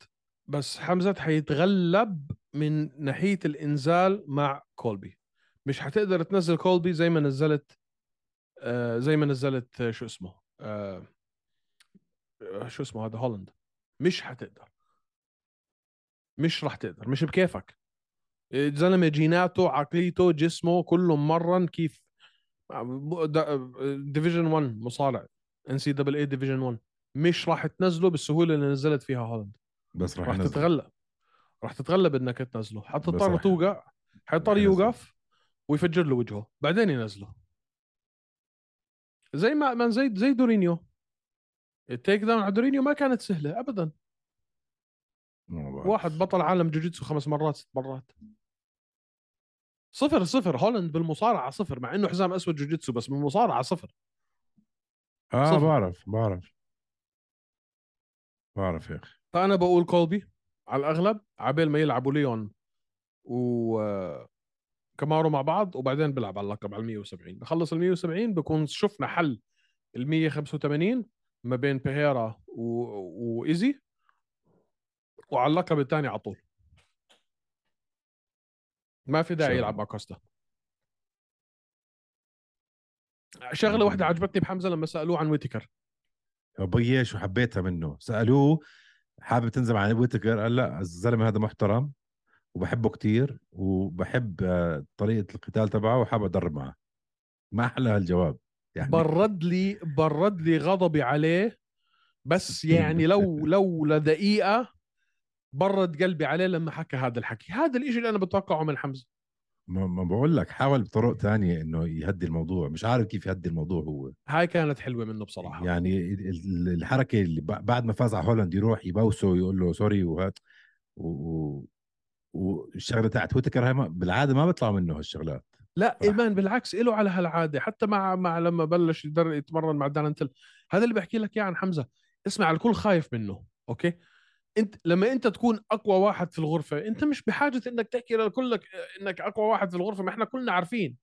بس حمزة حيتغلب من ناحية الإنزال مع كولبي. مش حتقدر تنزل كولبي زي ما نزلت آه زي ما نزلت آه، شو اسمه آه آه، شو اسمه هذا هولند مش حتقدر. مش راح تقدر. مش بكيفك. الزلمه جيناته عقليته جسمه كله مرن كيف؟ Division 1 مصارع. NCAA Division 1 مش راح تنزله بالسهولة اللي نزلت فيها هولند بس راح راح. تتغلب. راح تتغلب إنك تنزله. حتضطر توقع حيضطر. يوقف ويفجر له وجهه. بعدين ينزله. زي ما من زي زي دورينيو. ال takedown على دورينيو ما كانت سهلة ابدا. واحد بطل عالم جوجيتسو خمس مرات ست مرات. صفر صفر. هولند بالمصارعة صفر مع إنه حزام أسود جوجيتسو بس بالمصارعة صفر. آه صفر. بعرف بعرف. بعرف يا أخي. فأنا بقول كولبي على الأغلب عبال ما يلعبوا ليون و كامارو مع بعض وبعدين بيلعب على اللقب على ال 170 بخلص ال 170 بكون شفنا حل ال 185 ما بين بيهيرا و... وإيزي وعلى اللقب الثاني على طول. ما في داعي يلعب. مع كوستا. شغلة واحدة عجبتني بحمزة لما سألوه عن ويتكر. ابي شو حبيتها منه. سألوه حابب تنزل عن ويتكر؟ قال لا الزلمة هذا محترم. وبحبه كتير وبحب آه، طريقة القتال تبعه وحابب أدرب معه ما أحلى هالجواب يعني. برد لي برد لي غضبي عليه بس يعني لو لو لدقيقة برد قلبي عليه لما حكى هذا الحكي. هذا الإشي اللي أنا بتوقعه من حمزة. ما بقول لك حاول بطرق تانية إنه يهدي الموضوع. مش عارف كيف يهدي الموضوع هو. هاي كانت حلوة منه بصراحة. يعني ال- ال- الحركة اللي بعد ما فاز على هولند يروح يبوسه ويقول له sorry وهات و- و- والشغلة تاعت ويتكر هاي ما- بالعادة ما بيطلعوا منه هالشغلات. لا صح. إي man بالعكس له على هالعادة. حتى مع مع لما بلش يدر- يتمرن مع دارن تل هذا اللي بحكي لك إياه عن حمزة. اسمع الكل خايف منه okay؟ أنت لما أنت تكون أقوى واحد في الغرفة أنت مش بحاجة إنك تحكي للكل إنك أقوى واحد في الغرفة ما إحنا كلنا عارفين.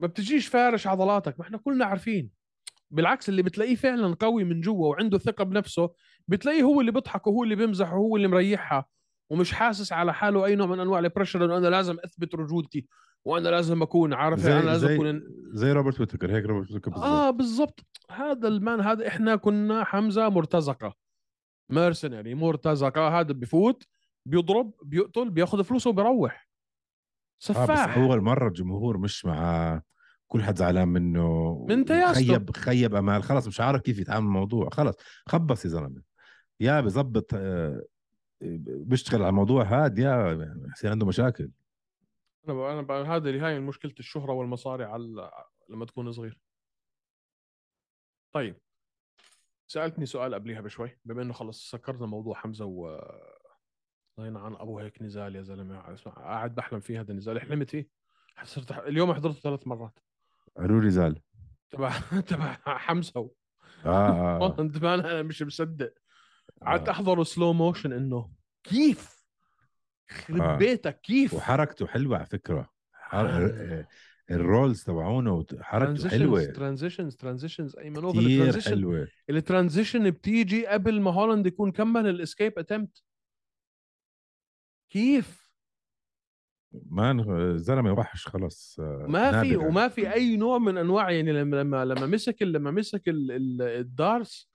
ما بتجيش فارش عضلاتك ما إحنا كلنا عارفين. بالعكس اللي بتلاقيه فعلا قوي من جوا وعنده ثقة بنفسه بتلاقيه هو اللي بيضحك وهو اللي بيمزح وهو اللي مريحها. ومش حاسس على حاله أي نوع من أنواع ال pressure انه أنا لازم أثبت رجولتي وأنا لازم أكون عارف؟ زي أنا لازم زي أكون زي روبرت ويتكر هيك روبرت ويتكر بالضبط. آه بالضبط. هذا ال man هذا إحنا كنا حمزة مرتزقة mercenary مرتزقة هذا بفوت بيضرب بيقتل بياخذ فلوسه وبيروح. بس سفاح. أول مرة الجمهور مش مع كل حد زعلان منه. من. خيب خيب أمال. خلص مش عارف كيف يتعامل الموضوع. خلص خبص يا زلمة. يا بظبط آه، بيشتغل على الموضوع هاد يا يصير عنده مشاكل. أنا. أنا. هذا اللي هاي مشكلة الشهرة والمصاري على لما تكون صغير طيب سألتني سؤال قبليها بشوي بما إنه خلص سكرنا موضوع حمزة و طلعنا عن ابو هيك نزال يا زلمة اسمع قاعد بحلم فيه هذا النزال. حلمت فيه صرت اليوم حضرته ثلاث مرات. قالوا لي زال تبع تبع حمزة و... آه, آه, أنا مش مصدق. قعدت آه. احضره slow motion إنه كيف يخرب آه. بيتك كيف وحركته حلوة على فكرة حر... آه. ال rolls تبعونه حركته حلوة transitions transitions أي maneuver كثير ال transition حلوة ال transition بتيجي قبل ما هولاند يكون كمل ال escape attempt كيف مان زلمة وحش خلص آه، ما في. وما في أي نوع من أنواع يعني لما لما لما مسك لما مسك ال- ال- الدارس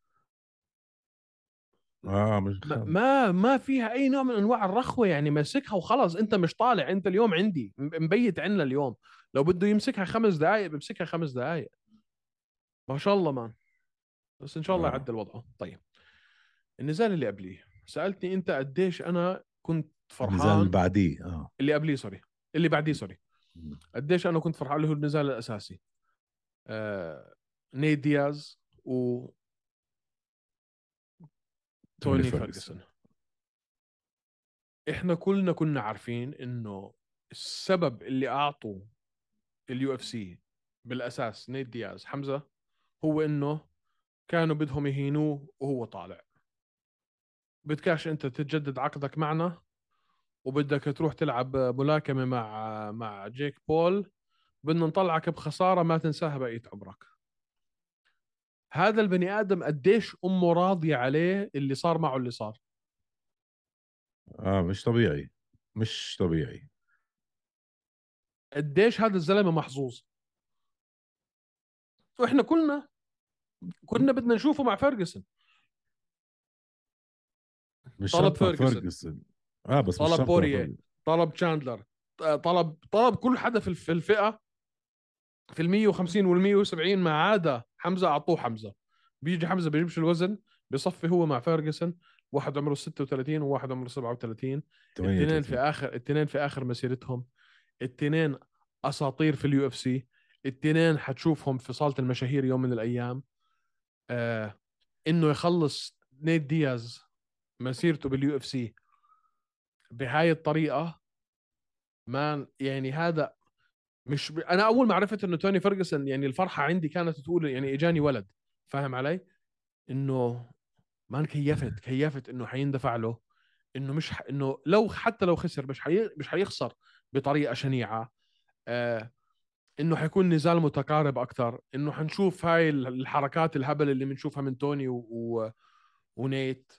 آه مش ما- ما ما فيها أي نوع من أنواع الرخوة يعني ماسكها وخلص أنت مش طالع أنت اليوم عندي مبيت عنا اليوم. لو بده يمسكها خمس دقائق بمسكها خمس دقائق ما شاء الله مان بس إن شاء الله آه. يعدل وضعه طيب النزال اللي قبليه. سألتني أنت قديش أنا كنت النزال فرحان اللي بعديه آه. اللي قبليه sorry اللي بعديه sorry. قديش أنا كنت فرحان اللي هو النزال الأساسي. آه... نيت دياز و توني. فيرجسون إحنا كلنا كنا عارفين إنه السبب اللي أعطوا ال UFC بالأساس نيت دياز حمزة هو إنه كانوا بدهم يهينوه وهو طالع. بدكاش أنت تتجدد عقدك معنا وبدك تروح تلعب ملاكمة مع مع جيك بول بدنا نطلعك بخسارة ما تنساها بقية عمرك. هذا البني آدم قديش أمه راضية عليه اللي صار معه اللي صار. آه مش طبيعي. مش طبيعي. قديش هذا الزلمة محظوظ. وإحنا كلنا كنا بدنا نشوفه مع فيرجسون. مش طلب. فيرغسون آه بس طلب بورييه. طلب تشاندلر طلب طلب كل حدا في في الفئة في ال 150 وال 170 ما عدا حمزة أعطوه حمزة. بيجي حمزة بيجيبش الوزن بيصفي هو مع فيرجسون واحد عمره 36 وواحد عمره 37 الاثنين 38. في آخر الاثنين في آخر مسيرتهم. الاثنين أساطير في ال UFC. الاثنين حتشوفهم في صالة المشاهير يوم من الأيام. آه إنه يخلص نيت دياز مسيرته بال UFC بهاي الطريقة man يعني هذا مش ب... أنا أول ما عرفت إنه توني فيرجسون يعني الفرحة عندي كانت تقول يعني إجاني ولد فاهم علي؟ إنه مان كيفت كيفت إنه حيندفع له إنه مش ح... إنه لو حتى لو خسر مش حي... مش حيخسر بطريقة شنيعة آه... إنه حيكون نزال متقارب أكثر إنه حنشوف هاي الحركات الهبل اللي بنشوفها من توني و... و... ونيت.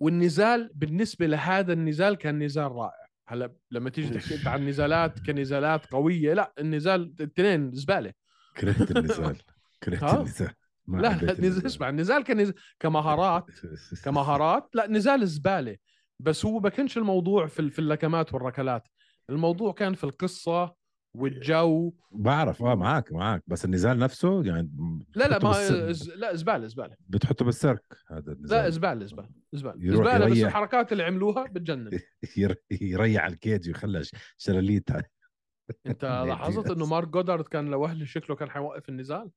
والنزال بالنسبة لهذا النزال كان نزال رائع. هلا لما تيجي تحكي أنت عن نزالات كنزالات قوية لا النزال الاثنين زبالة. كرهت النزال. كرهت؟ النزال. لا لا نزال. اسمع النزال كان كمهارات كمهارات لا نزال زبالة. بس هو ما كانش الموضوع في في اللكمات والركلات. الموضوع كان في القصة والجو. بعرف آه معك معك بس النزال نفسه يعني لا لا ما بالس- لا زبالة زبالة. بتحطه بالسيرك هذا النزال. لا زبالة زبالة زبالة. يروح زبالة بس يريح. الحركات اللي عملوها بتجنن. ير- يريح الكيج ويخلى شلاليت. انت نيت لاحظت. انه مارك جودارد كان لوهله شكله كان حيوقف النزال؟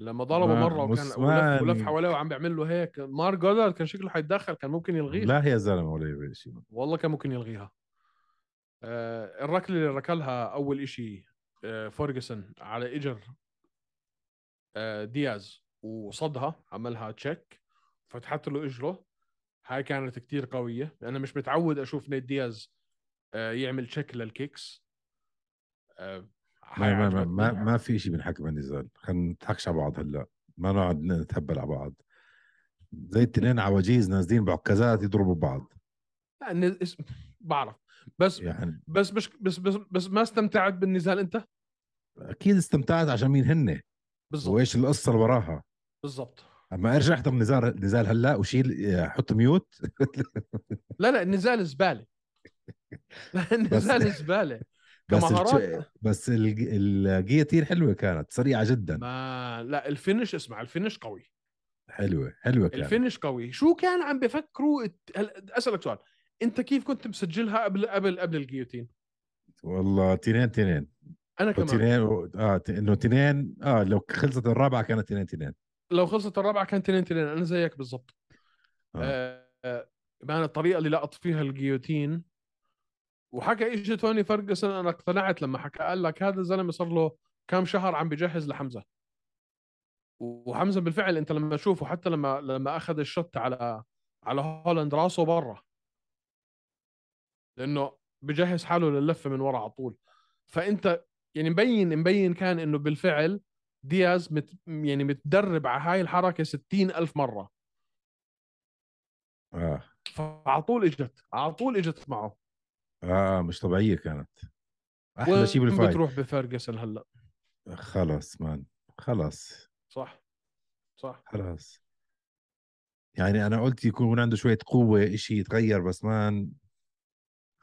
لما ضربه مرة وكان بس ولف, ولف حواليه وعم بيعمل له هيك مارك جودارد كان شكله حيتدخل كان ممكن يلغيها لا يا زلمة ولا شيء. والله كان ممكن يلغيها. آه، الركلة اللي ركلها أول إشي آه، فورجسون على اجر آه، دياز وصدها عملها check فتحت له إجره. هاي كانت كتير قوية. أنا مش متعود أشوف نيت دياز آه، يعمل check لل kicks آه، ما ما ما. ما, ما في شيء بنحكي بالنزال خلينا نضحكش على بعض هلأ. ما نقعد نتهبل على بعض. زي التنين عواجيز نازلين بعكازات يضربوا بعض. بعرف. بس يعني بس مش بس بس بس ما استمتعت بالنزال انت؟ أكيد استمتعت عشان مين هن بالضبط. وإيش القصة اللي وراها؟ بالضبط. أما ارجع احضر نزال نزال هلأ؟ وشيل حط mute؟ لا لا النزال زبالة. النزال زبالة. بس الج- بس الج- ال guillotine حلوة كانت سريعة جدا. ما لا ال finish اسمع ال finish قوي. حلوة حلوة كانت. ال finish قوي. شو كان عم بفكروا؟ أسألك سؤال. انت كيف كنت مسجلها قبل قبل قبل ال guillotine؟ والله تنين تنين. أنا كمان. تنين و... آه ت- إنه تنين آه لو خلصت الرابعة كانت تنين تنين. لو خلصت الرابعة كان تنين تنين. أنا زيك بالضبط. آه. آه. آه. الطريقة اللي لقط فيها ال guillotine. وحكى اجى توني فرجسون أنا اقتنعت لما حكى قال لك هذا الزلمة صار له كم شهر عم بجهز لحمزة. وحمزة بالفعل أنت لما تشوفه حتى لما لما أخذ ال shot على على هولاند راسه برا. لأنه بجهز حاله للفه من ورا على طول. فأنت يعني مبين مبين كان إنه بالفعل دياز مت يعني متدرب على هاي الحركة ستين ألف مرة. آه. فعلى طول إجت على طول إجت معه. آه مش طبيعية كانت. أحلى شيء بال fight. بتروح بفرجسون هلأ؟ خلص man خلص صح صح. خلاص. يعني أنا قلت يكون عنده شوية قوة إشي يتغير بس مان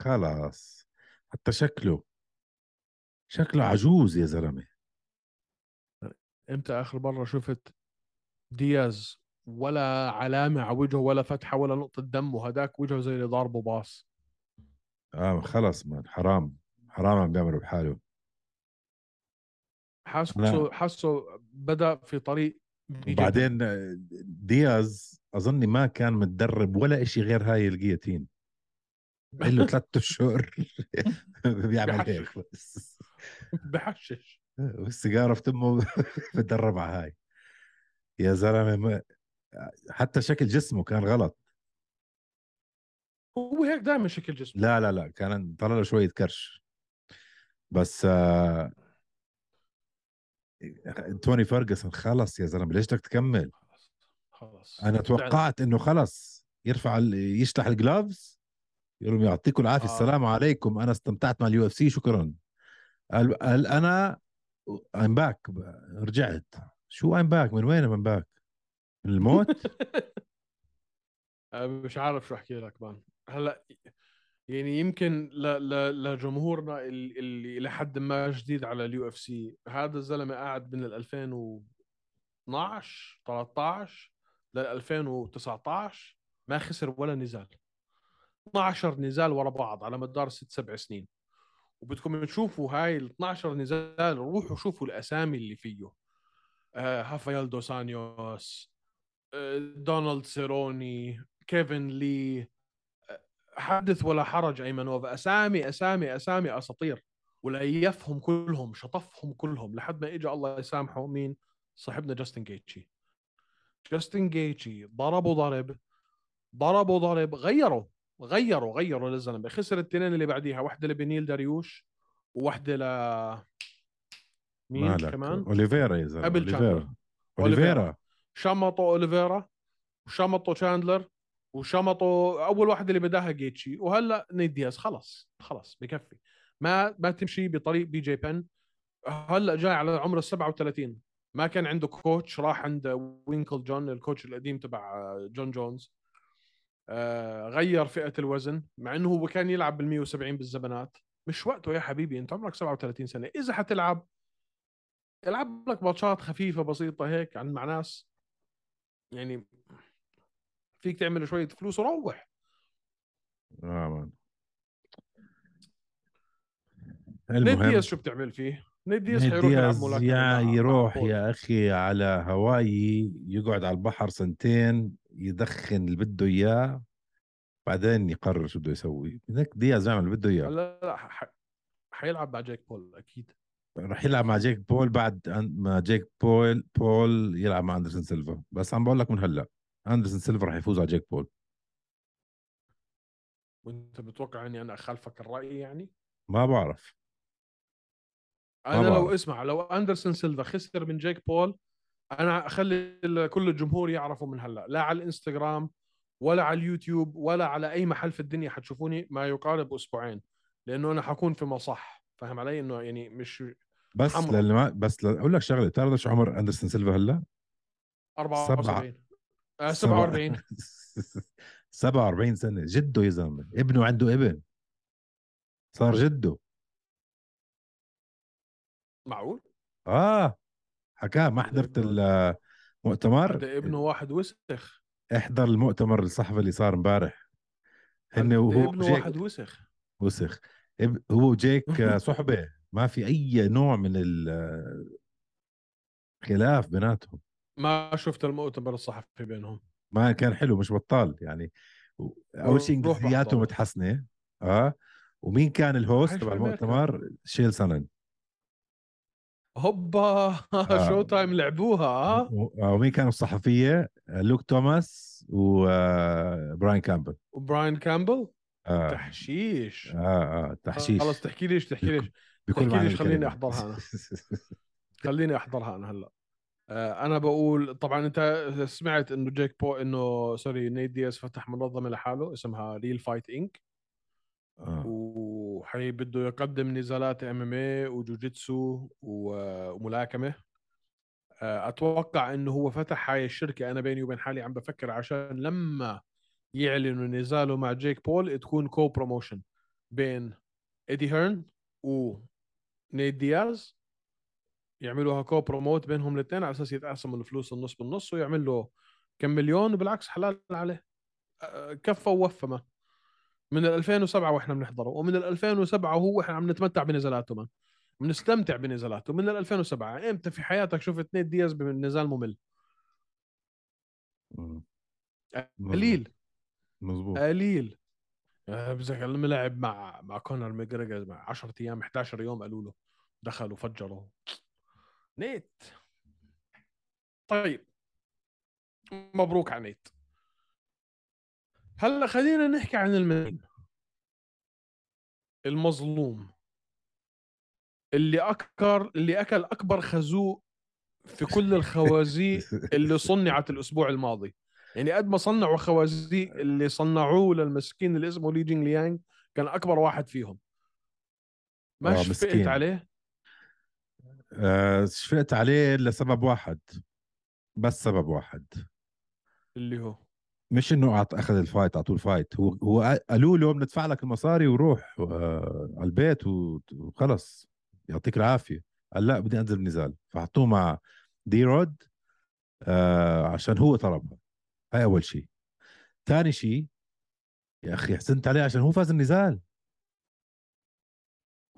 خلاص حتى شكله شكله عجوز يا زلمة إمتى آخر مرة شفت دياز ولا علامة على وجهه ولا فتحة ولا نقطة دم وهداك وجهه زي اللي ضاربه باص آه خلص مان حرام حرام عم بيعملوا بحاله حاسه. حاسه بدأ في طريق BJP. وبعدين دياز أظني ما كان متدرب ولا إشي غير هاي الجيتين له ثلاث أشهر. بيعمل هيك بس. بحشش. والسيجارة في تمه بتدرب على هاي. يا زلمة حتى شكل جسمه كان غلط. هو هيك دائما شكل جسمه. لا لا لا كان طلع له شوية كرش. بس آه توني فيرجسون خلص يا زلمة ليش بدك تكمل؟ خلاص أنا توقعت إنه خلص يرفع ال- يشلح ال gloves يقول لهم يعطيكم العافية آه. السلام عليكم أنا استمتعت مع اليو إف سي شكرا. قال, قال أنا I'm back رجعت. شو I'm back من وين I'm back من الموت؟ مش عارف شو أحكي لك man. هلأ يعني يمكن ل... ل... لجمهورنا ال- اللي لحد ما جديد على اليو إف سي. هذا الزلمة قاعد من ال 2012 13 لل 2019 ما خسر ولا نزال. 12 نزال ورا بعض على مدار ست سبع سنين. وبدكم تشوفوا هاي ال 12 نزال روحوا شوفوا الأسامي اللي فيه. آه رافاييل دوس أنيوس آه دونالد سيروني كيفن لي آه، حدث ولا حرج ايمنوف أسامي أسامي أسامي أساطير. وليفهم كلهم شطفهم كلهم لحد ما اجى الله يسامحه. مين؟ صاحبنا جاستن جيتشي. جاستن جيتشي ضربوا ضرب ضربوا ضرب غيروا. غيروا غيروا للزلمه خسر التنين اللي بعديها. واحدة لبنيل داريوش وواحدة ل مين مالك؟ كمان؟ أوليفيرا يا زلمة قبل أوليفيرا. أوليفيرا. شمطوا أوليفيرا وشمطوا شاندلر وشمطوا أول واحدة اللي بداها جيتشي. وهلأ نيت دياز. خلص خلص بكفي. ما ما تمشي بطريق بي جي بن. هلأ جاي على عمر ال 37 ما كان عنده coach راح عند وينكل جون ال coach القديم تبع جون جونز. غير فئة الوزن مع إنه هو كان يلعب بال 170 بالزبنات. مش وقته يا حبيبي أنت عمرك 37 سنة. إذا حتلعب العب لك ماتشات خفيفة بسيطة هيك عن مع ناس. يعني فيك تعمل شوية فلوس وروح. نيت المهم دياز شو بتعمل فيه؟ نيت دياز حيروح يلعب ملاكمة يا يروح. يا أخي على هواي يقعد على البحر سنتين. يدخن اللي بده إياه بعدين يقرر شو بده يسوي. هيك دياز يعمل اللي بده إياه. لا لا ح- حيلعب مع جيك بول أكيد. رح يلعب مع جيك بول بعد ما جيك بول بول يلعب مع أندرسون سيلفا. بس عم بقول لك من هلأ أندرسون سيلفا رح يفوز على جيك بول. وأنت بتوقع إني أنا أخالفك الرأي يعني؟ ما بعرف. أنا لو بعرف. اسمع لو أندرسون سيلفا خسر من جيك بول أنا أخلي كل الجمهور يعرفوا من هلأ لا على الإنستغرام ولا على اليوتيوب ولا على أي محل في الدنيا حتشوفوني ما يقارب أسبوعين لأنه أنا حكون في مصح فاهم علي؟ إنه يعني مش بس. للي ما بس أقول لك شغلة بتعرف شو عمر أندرسون سيلفا هلأ؟ 74 آه 47 47 سنة جده يا زلمة ابنه عنده ابن. صار جده. معقول؟ آه. حكاه ما حضرت المؤتمر هذا ابنه واحد وسخ. احضر المؤتمر الصحفي اللي صار امبارح. هن وهو ابنه جيك واحد وسخ. وسخ. هو وجيك آه، صحبة. ما في أي نوع من الخلاف بيناتهم. ما شفت المؤتمر الصحفي بينهم. ما كان حلو مش بطال يعني. أول شيء انجليزياته. متحسنه آه. ومين كان ال host تبع. المؤتمر؟ تشيل سونين هوبا شو تايم لعبوها آه، ومين كانوا الصحفية؟ آه، لوك توماس وبراين كامبل. وبراين كامبل؟ آه. تحشيش. آه آه تحشيش. خلص تحكي ليش تحكي ليش. بكل تحكي ليش خليني الكلمة. أحضرها أنا. خليني أحضرها أنا هلأ. آه، أنا بقول طبعا أنت سمعت إنه جيك بو إنه سوري نيت دياز فتح منظمة لحاله اسمها ريل فايت انك آه. وحي بده يقدم نزالات MMA وجوجيتسو وملاكمة. آه، أتوقع إنه هو فتح هاي الشركة. أنا بيني وبين حالي عم بفكر عشان لما يعلنوا نزاله مع جيك بول تكون co-promotion بين إيدي هيرن ونيت دياز. يعملوها co-promote بينهم الاثنين على أساس يتقاسموا الفلوس النص بالنص ويعمل له كم مليون وبالعكس حلال عليه. أه، كفى ووفى ما. من ال 2007 وإحنا بنحضره ومن ال 2007 وهو إحنا عم نتمتع بنزالاته من بنستمتع بنزالاته من ال 2007 إمتى في حياتك شفت نيت دياز بنزال ممل؟ مم. قليل. مزبوط قليل. أه، بتذكر لما لعب مع مع كونر ماجريجر مع 10 أيام 11 يوم قالوا له دخل وفجره نيت. طيب. مبروك على نيت. هلا خلينا نحكي عن ال main. المظلوم. اللي أكثر اللي أكل أكبر خازوق في كل الخوازيق اللي صنعت الأسبوع الماضي. يعني قد ما صنعوا خوازيق اللي صنعوه للمسكين اللي اسمه لي جينغ ليانغ كان أكبر واحد فيهم. ما آه، شفقت. عليه؟ آه شفقت عليه لسبب واحد. بس سبب واحد. اللي هو؟ مش إنه أخذ ال fight أعطوه ال fight هو هو قالوا له بندفع لك المصاري وروح آه على البيت وخلص. يعطيك العافية. قال لا بدي أنزل بنزال فحطوه مع د رود آه عشان هو طلبها هاي أول شيء ثاني شيء يا أخي حسنت عليه عشان هو فاز النزال.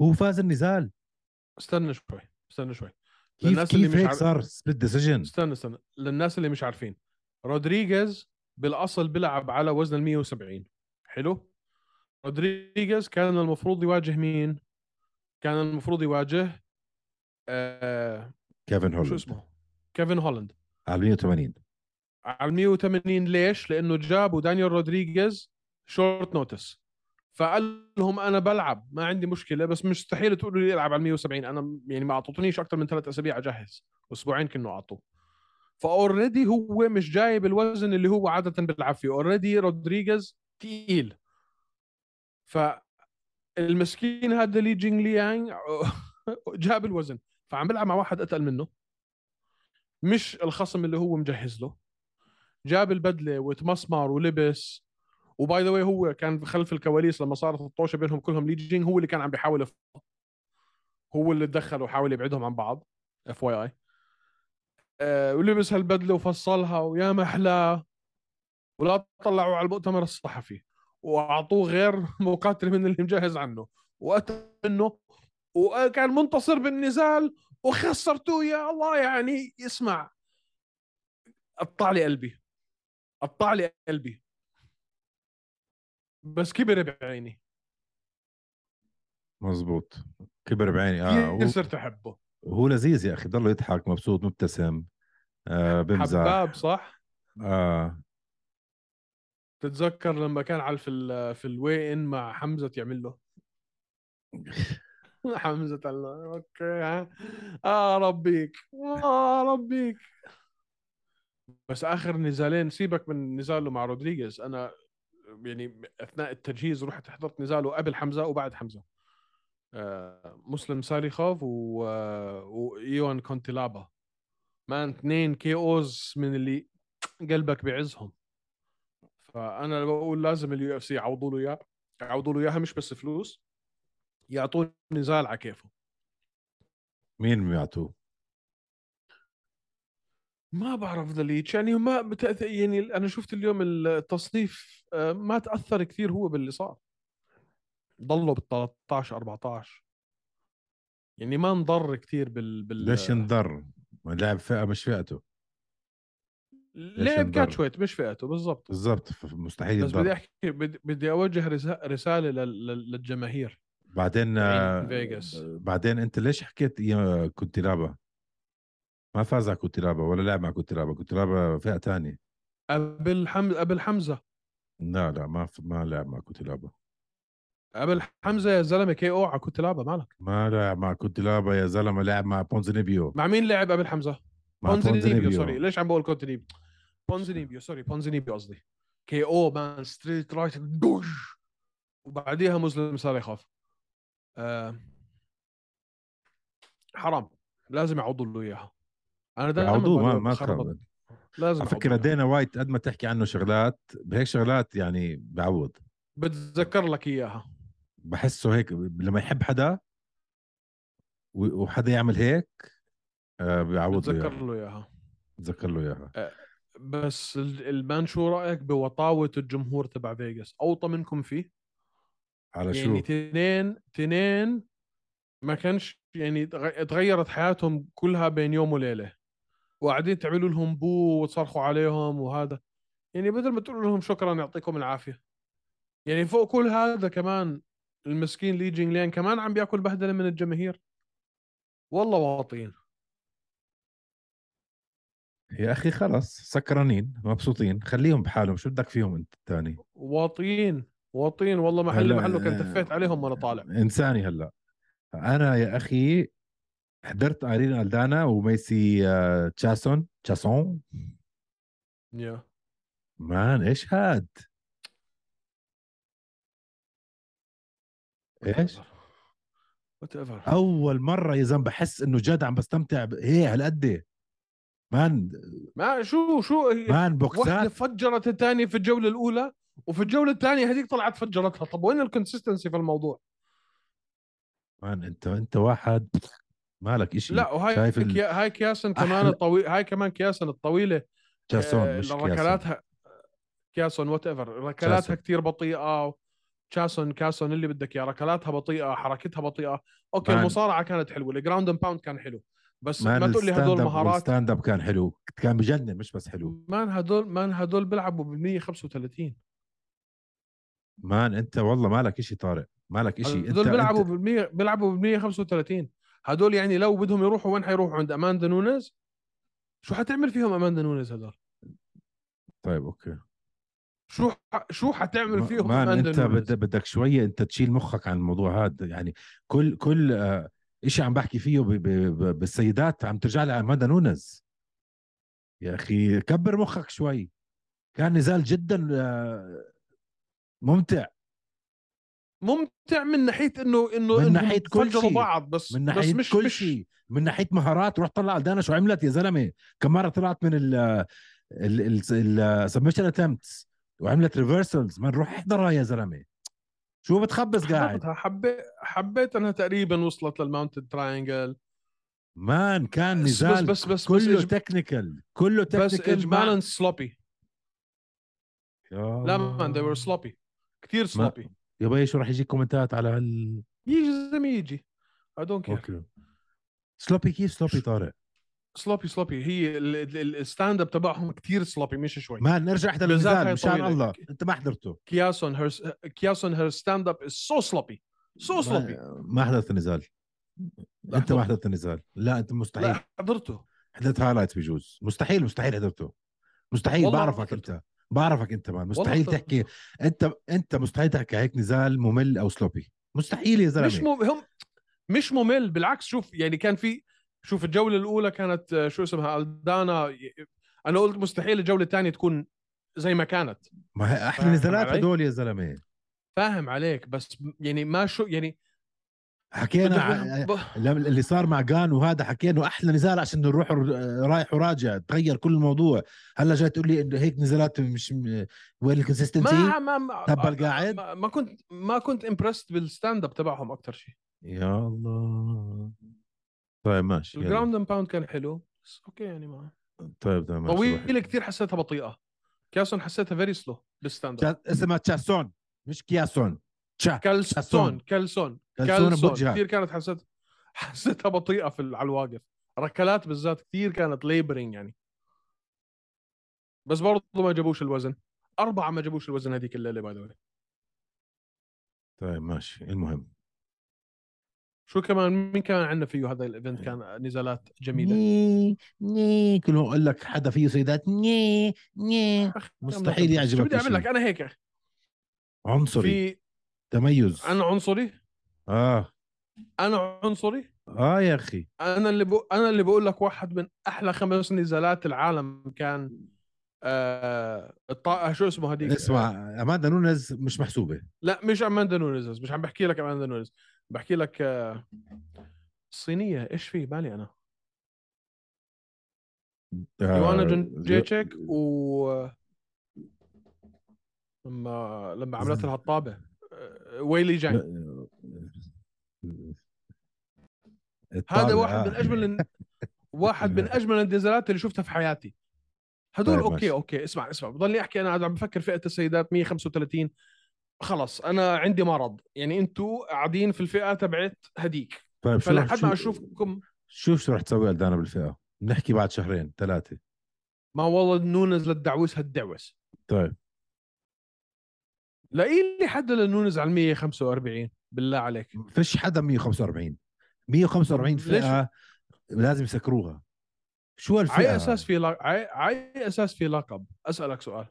هو فاز النزال. استنى شوي استنى شوي. كيف للناس اللي كيف مش هيك عارف- صار split decision استنى استنى. للناس اللي مش عارفين. رودريغيز بالأصل بيلعب على وزن ال 170 حلو؟ رودريغيز كان المفروض يواجه مين؟ كان المفروض يواجه آه كيفن شو هولاند اسمه؟ كيفن هولاند على 180 على ال 180 ليش؟ لأنه جابوا دانيال رودريغيز short notice فقال لهم أنا بلعب ما عندي مشكلة بس مستحيل تقولوا لي العب على 170 أنا يعني ما اعطونيش أكثر من ثلاث أسابيع أجهز. أسبوعين كانوا أعطوه. ف already هو مش جايب الوزن اللي هو عادة بيلعب فيه already رودريغيز تقيل. فالمسكين هذا لي جينغ ليانغ جاب الوزن. فعم بيلعب مع واحد أتقل منه. مش الخصم اللي هو مجهز له. جاب البدلة وتمسمر ولبس. و by the way هو كان خلف الكواليس لما صارت الطوشة بينهم كلهم لي جينغ هو اللي كان عم بيحاول هو اللي تدخل وحاول يبعدهم عن بعض. FYI ولبس هالبدلة وفصلها ويا محلاه ولا طلعوا على المؤتمر الصحفي. وأعطوه غير مقاتل من اللي مجهز عنه. واتى منه وكان منتصر بالنزال. وخسرتوه يا الله يعني اسمع قطع لي قلبي. قطع لي قلبي. بس كبر بعيني. مزبوط كبر بعيني. آه كثير صرت أحبه. هو لذيذ يا أخي ضله يضحك مبسوط مبتسم. آه بمزح حباب صح؟ آه. تتذكر لما كان على في ال في ال weigh-in مع حمزة يعمل له؟ حمزة قال له okay ها؟ آه ربيك. آه ربيك. بس آخر نزالين سيبك من نزاله مع رودريغيز. أنا يعني أثناء التجهيز رحت حضرت نزاله قبل حمزة وبعد حمزة. مسلم ساليخوف و... وايوان كونتيلابا. مان اثنين كي أوز من اللي قلبك بعزهم فأنا بقول لازم اليو إف سي يعوضوا له إياه يعوضوا له إياها مش بس فلوس يعطوه نزال على كيفه. مين بيعطوه؟ ما بعرف ذليتش يعني ما بتأث... يعني أنا شفت اليوم التصنيف آه، ما تأثر كثير هو باللي صار. ضلوا بال 13 14 يعني ما انضر كثير بال, بال... ليش انضر؟ ما لعب فئة مش فئته. لعب؟ كاتشويت مش فئته بالضبط. بالضبط مستحيل بس بدي أحكي بدي, أوجه رسا- رسالة لل- لل- للجماهير. بعدين آه، فيغاس. بعدين أنت ليش حكيت يا كونتيلابا؟ ما فاز على كونتيلابا ولا لعب مع كونتيلابا كونتيلابا فئة تانية. قبل حمزه قبل حمزة. لا لا ما ما لعب مع كونتيلابا قبل حمزة يا زلمة KO على كوتلابا مالك ما لعب مع كونتيلابا يا زلمة لعب مع بونزينيبيو. مع مين لعب قبل حمزة؟ بونزينيبيو sorry. ليش عم بقول كونتينيبيو؟ بونزينيبيو sorry. بونزينيبيو قصدي. KO man straight right دوش وبعديها مسلم صار يخاف. آه حرام. لازم يعوضوا له إياها. أنا دائما يعوضوه ما ما لازم على فكرة. دينا وايت قد ما تحكي عنه شغلات بهيك شغلات يعني بعوض. بتذكر لك إياها. بحسه هيك لما يحب حدا وحدا يعمل هيك آه بيعوض له بتذكر اياها له إياها. بتذكر له إياها. بس ال- ال man شو رأيك بوطاوة الجمهور تبع فيغاس؟ أوطى منكم فيه؟ على يعني شو؟ تنين تنين ما كانش يعني تغ- تغيرت حياتهم كلها بين يوم وليلة. وقاعدين تعملوا لهم boo وتصرخوا عليهم وهذا. يعني بدل ما تقولوا لهم شكرا يعطيكم العافية. يعني فوق كل هذا كمان المسكين لي جينغ لين كمان عم بياكل بهدلة من الجماهير. والله واطين. يا أخي خلص سكرانين مبسوطين. خليهم بحالهم شو بدك فيهم أنت الثاني واطين واطين. والله محل محله كنت تفيت عليهم وأنا طالع. إنساني هلا. أنا يا أخي حضرت ايرين ألدانا وميسي آه، تشاسون تشاسون. يا. man إيش هاد؟ إيش؟ whatever أول مرة يا زلمة بحس إنه جد عم بستمتع هي هالقد مان ما شو شو man واحدة بوكسات فجرت الثانية في الجولة الأولى وفي الجولة الثانية هذيك طلعت فجرتها. طب وين ال consistency في الموضوع؟ man انت أنت واحد مالك إشي. لا وهاي شايف ال- هاي كياسن كمان الطويل هاي كمان كياسن الطويلة. تشاسون آه، مش كياسون ركلاتها كياسون whatever ركلاتها. كثير بطيئة تشاسون كاسون اللي بدك إياه ركلاتها بطيئة حركتها بطيئة. okay man. المصارعة كانت حلوة ال ground and pound كان حلو. بس ما تقول لي ال stand هدول مهارات وال stand up كان حلو. كان بجنن مش بس حلو. man هدول man هدول بيلعبوا ب 135 man أنت والله مالك إشي طارق مالك إشي. انت هدول بيلعبوا بال 100 بيلعبوا بال 135 هدول يعني لو بدهم يروحوا وين حيروحوا؟ عند أماندا نونيز؟ شو حتعمل فيهم أماندا نونيز هدول؟ طيب okay. شو. شو حتعمل ما- فيهم man اماندا انت بدك شوية انت تشيل مخك عن الموضوع هذا يعني كل كل آه، إشي عم بحكي فيه بالسيدات عم ترجع لي اماندا نونز. يا أخي كبر مخك شوي. كان نزال جدا آه، ممتع. ممتع من ناحية إنه إنه من ناحية كل شيء. بعض بس من بس ناحية مش كل شيء. من ناحية مهارات روح طلع الدانا شو عملت يا زلمة. كم مره طلعت من ال ال submission attempts وعملت reversals من روح احضرها يا زلمة. شو بتخبص قاعد؟ حبيت حبيت انها تقريبا وصلت لل mounted triangle man كان بس- نزال بس- بس- بس كله إج- technical كله بس technical اجمالا sloppy لا man they were يا sloppy. كثير sloppy يابا شو راح يجي كومنتات على هال يجي زي ما يجي. I don't care. okay. sloppy كيف sloppy طارق؟ sloppy sloppy هي ال- ال- ال- ال stand up تبعهم كثير sloppy مش شوي. ما نرجع النزال هاي مشان. الله. أنت ما حضرته. كياسون her كياسون her stand up is so sloppy so sloppy ما, ما حضرت النزال. أنت ما. حضرت النزال. لا أنت مستحيل. لا حضرته. حضرت highlight بجوز. مستحيل مستحيل حضرته. مستحيل بعرفك. أنت. بعرفك أنت man مستحيل. تحكي. أنت أنت مستحيل تحكي هيك نزال ممل أو sloppy مستحيل يا زلمة. مش مم... هم مش ممل. بالعكس شوف يعني كان في شوف الجولة الأولى كانت آه، شو اسمها ألدانا أنا قلت مستحيل الجولة الثانية تكون زي ما كانت. ما هي أحلى نزالات؟ هدول يا زلمة. فاهم عليك بس يعني ما شو يعني حكينا ع- اللي صار مع جان وهذا حكينا أحلى نزال عشان نروح رايح وراجع تغير كل الموضوع. هلأ جاي تقول لي إنه هيك نزالات مش م- وين ال consistency ما ما ما, تبل قاعد؟ ما, ما كنت ما كنت impressed بال stand up تبعهم أكثر شيء. يا الله. طيب ماشي. ال ground and pound كان حلو بس okay يعني ما طيب تمام. طويله كثير حسيتها بطيئة. كياسون حسيتها very slow بال stand up اسمها تشاسون مش كياسون. تشا كالسون كالسون كلسون كالسون كثير كانت حسيت حسيتها بطيئة في ال- على الواقف. ركلات بالذات كثير كانت laboring يعني. بس برضه ما جابوش الوزن. أربعة ما جابوش الوزن هذيك الليلة by the طيب ماشي المهم. شو كمان؟ مين كمان عندنا فيه هذا ال event كان نزالات جميلة. ني ني كل ما أقول لك حدا فيه سيدات ني ني. مستحيل شو يعجبك بدي أعمل لك. أنا هيك. عنصري. في تميز. أنا عنصري؟ آه. أنا عنصري؟ آه يا أخي. أنا اللي بقول أنا اللي بقول لك واحد من أحلى خمس نزالات العالم كان آه الط... شو اسمه هذيك؟ اسمع أماندا نونز مش محسوبة. لا مش أماندا نونيز مش عم بحكي لك أماندا نونيز. بحكي لك آه، الصينيه إيش في بالي أنا؟ آه يوانا جنجيتشك و لما لما عملت لها الطابة. آه، ويلي جانج هذا واحد آه. من أجمل الن- واحد من أجمل النزالات اللي شفتها في حياتي. هدول طيب okay ماشي. okay اسمع اسمع. بضلني أحكي أنا عم بفكر فئة السيدات 135 خلص أنا عندي مرض. يعني أنتوا قاعدين في الفئة تبعت هديك. طيب شو فلحد ما اشوفكم شوف شو رح تسوي لدانا بالفئة؟ بنحكي بعد شهرين ثلاثة. ما والله نونز للدعوس هالدعوس. طيب. لاقي لي حدا لنونز على 145 بالله عليك. فيش حدا 145 145 ليش؟ فئة لازم يسكروها. شو الفئه على أساس في. على على أساس في لقب. أسألك سؤال.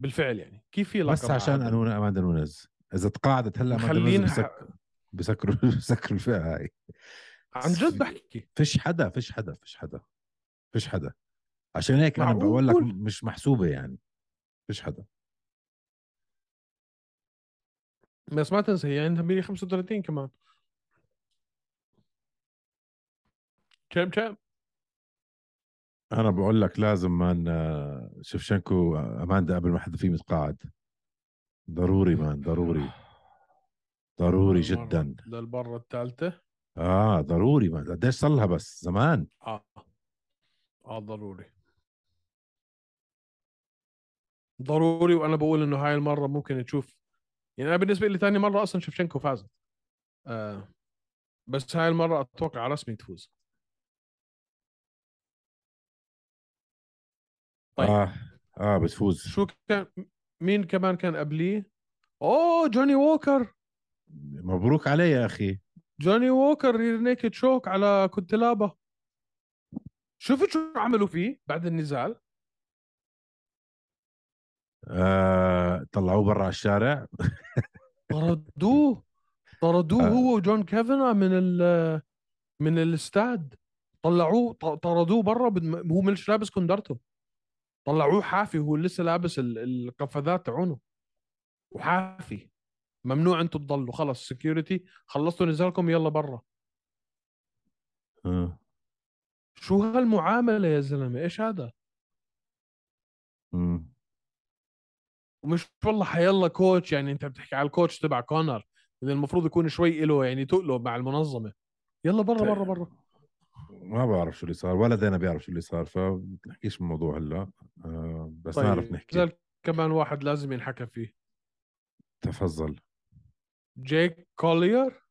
بالفعل يعني. كيف في بس عشان عادل؟ أنونا أماندا نونز إذا تقاعدت هلأ اماندا نونز مخلينها بسك... بسكروا بسكروا الفئة هاي. عن جد بحكي. فيش حدا فيش حدا فيش حدا فيش حدا. عشان هيك أنا بقول لك؟ مش محسوبة يعني. فيش حدا. بس ما تنسى هي عندها 135 كمان. كم كم أنا بقول لك لازم man آه، شفشنكو اماندا قبل ما حدا فيه متقاعد. ضروري man ضروري. ضروري جدا. للمرة الثالثة آه ضروري man. قديش صار لها بس؟ زمان. آه. آه ضروري. ضروري وأنا بقول إنه هاي المرة ممكن تشوف يعني أنا بالنسبة لي ثاني مرة أصلا شفشنكو فازت. آه بس هاي المرة أتوقع رسمي تفوز. طيب. آه. آه بتفوز. شو كان مين كمان كان قبليه؟ أوه جوني ووكر. مبروك عليه يا أخي. جوني ووكر رير نيكد شوك على كنتلابا شفت شو عملوا فيه بعد النزال. آه طلعوه برا الشارع. طردوه. طردوه آه. هو وجون كيفنا من ال من الاستاد طلعوه طردوه برا هو مش لابس كندرته طلعوه حافي هو لسه لابس ال- القفازات تاعونه. وحافي. ممنوع أنتم تضلوا. خلص سكيورتي خلصتوا نزالكم يلا برا. شو هالمعاملة يا زلمة؟ إيش هذا؟ مم. ومش والله حيلا coach يعني أنت بتحكي على ال coach تبع كونر اللي المفروض يكون شوي له يعني تقله مع المنظمة. يلا برا طيب. برا برا. ما بعرف شو اللي صار ولا دينا بيعرف شو اللي صار فبنحكيش بالموضوع هلأ. آه بس نعرف نحكي. كمان واحد لازم ينحكى فيه. تفضل. جيك كولير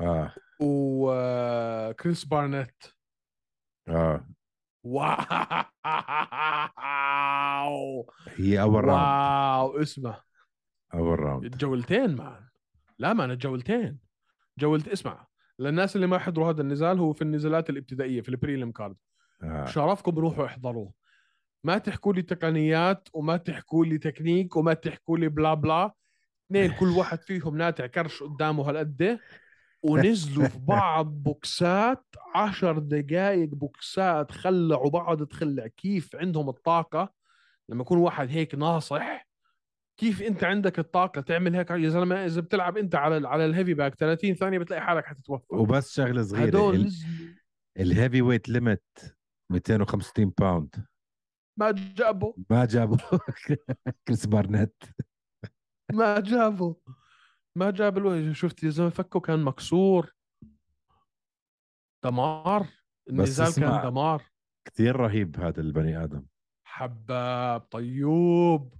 آه. وكريس بارنيت آه. wow! هي أول round wow اسمع. أول راوند الجولتين man. لا man الجولتين. جولت اسمع. للناس اللي ما حضروا هذا النزال هو في النزالات الابتدائية في ال prelim card. آه. شرفكم روحوا احضروه. ما تحكوا لي تقنيات وما تحكوا لي تكنيك وما تحكوا لي blah blah. اثنين كل واحد فيهم ناتع كرش قدامه هالقد. ونزلوا في بعض بوكسات عشر دقائق بوكسات خلعوا بعض تخلع كيف عندهم الطاقة. لما يكون واحد هيك ناصح كيف أنت عندك الطاقة تعمل هيك؟ يا زلمة إذا بتلعب أنت على على ال heavy bag 30 ثانية بتلاقي حالك حتتوفى. وبس شغلة صغيرة هدول ال heavyweight limit 265 pound ما جابوا. ما جابوا. كريس بارنت ما جابوا. ما جاب الوجه. شفت يا زلمة فكه كان مكسور. دمار. النزال. كان دمار. كثير رهيب هذا البني آدم. حباب طيوب.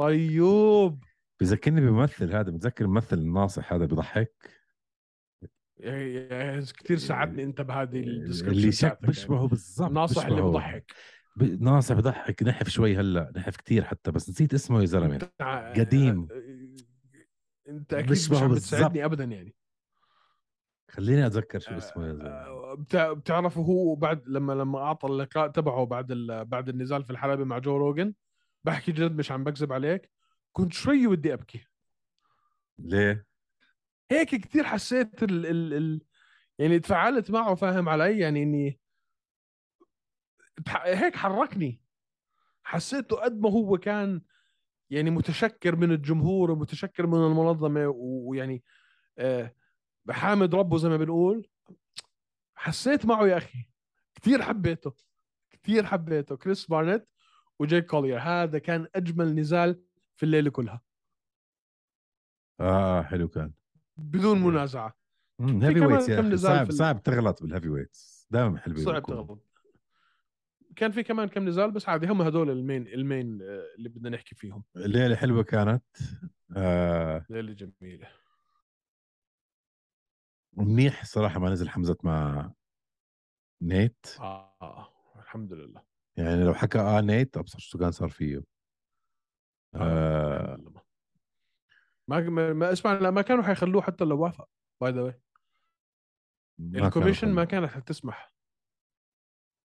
طيوب بذكرني بممثل هذا بتذكر الممثل الناصح هذا بضحك كثير ساعدني انت بهذه الديسكربشن اللي شك تاعتك بيشبهه يعني. بالضبط ناصح اللي. بضحك ب- ناصح بضحك نحف شوي هلأ نحف كثير حتى بس نسيت اسمه يا زلمة انت قديم. انت أكيد مش عم. بتساعدني ابدا يعني خليني أتذكر شو اسمه يا زلمة آه، بتع- بتعرفوا هو بعد لما لما أعطى اللقاء تبعه بعد ال... بعد النزال في الحلبة مع جو روجن بحكي جد مش عم بكذب عليك كنت شوي بدي أبكي. ليه؟ هيك كثير حسيت ال... ال... ال... يعني تفاعلت معه فاهم علي؟ يعني إني هيك حركني. حسيته قد ما هو كان يعني متشكر من الجمهور ومتشكر من المنظمة و- ويعني آه، حامد ربه زي ما بنقول. حسيت معه يا أخي. كثير حبيته. كثير حبيته. كريس بارنت وجيك كولير. هذا كان أجمل نزال في الليلة كلها. آه حلو كان. بدون منازعة. heavyweights يا صعب صعب تغلط بال heavyweights دائما حلوين صعب. تغلط. كان في كمان كم نزال بس عادي هم هدول ال main ال main آه، اللي بدنا نحكي فيهم. الليلة حلوة كانت. آه ليلة جميلة. ومنيح صراحة ما نزل حمزة مع نيت. آه الحمد لله. يعني لو حكى آه نيت ابصر شو كان صار فيه آه. ما ما, ما اسمع لا ما كانوا حيخلوه حتى لو وافق by the way ال commission ما. كانت حتسمح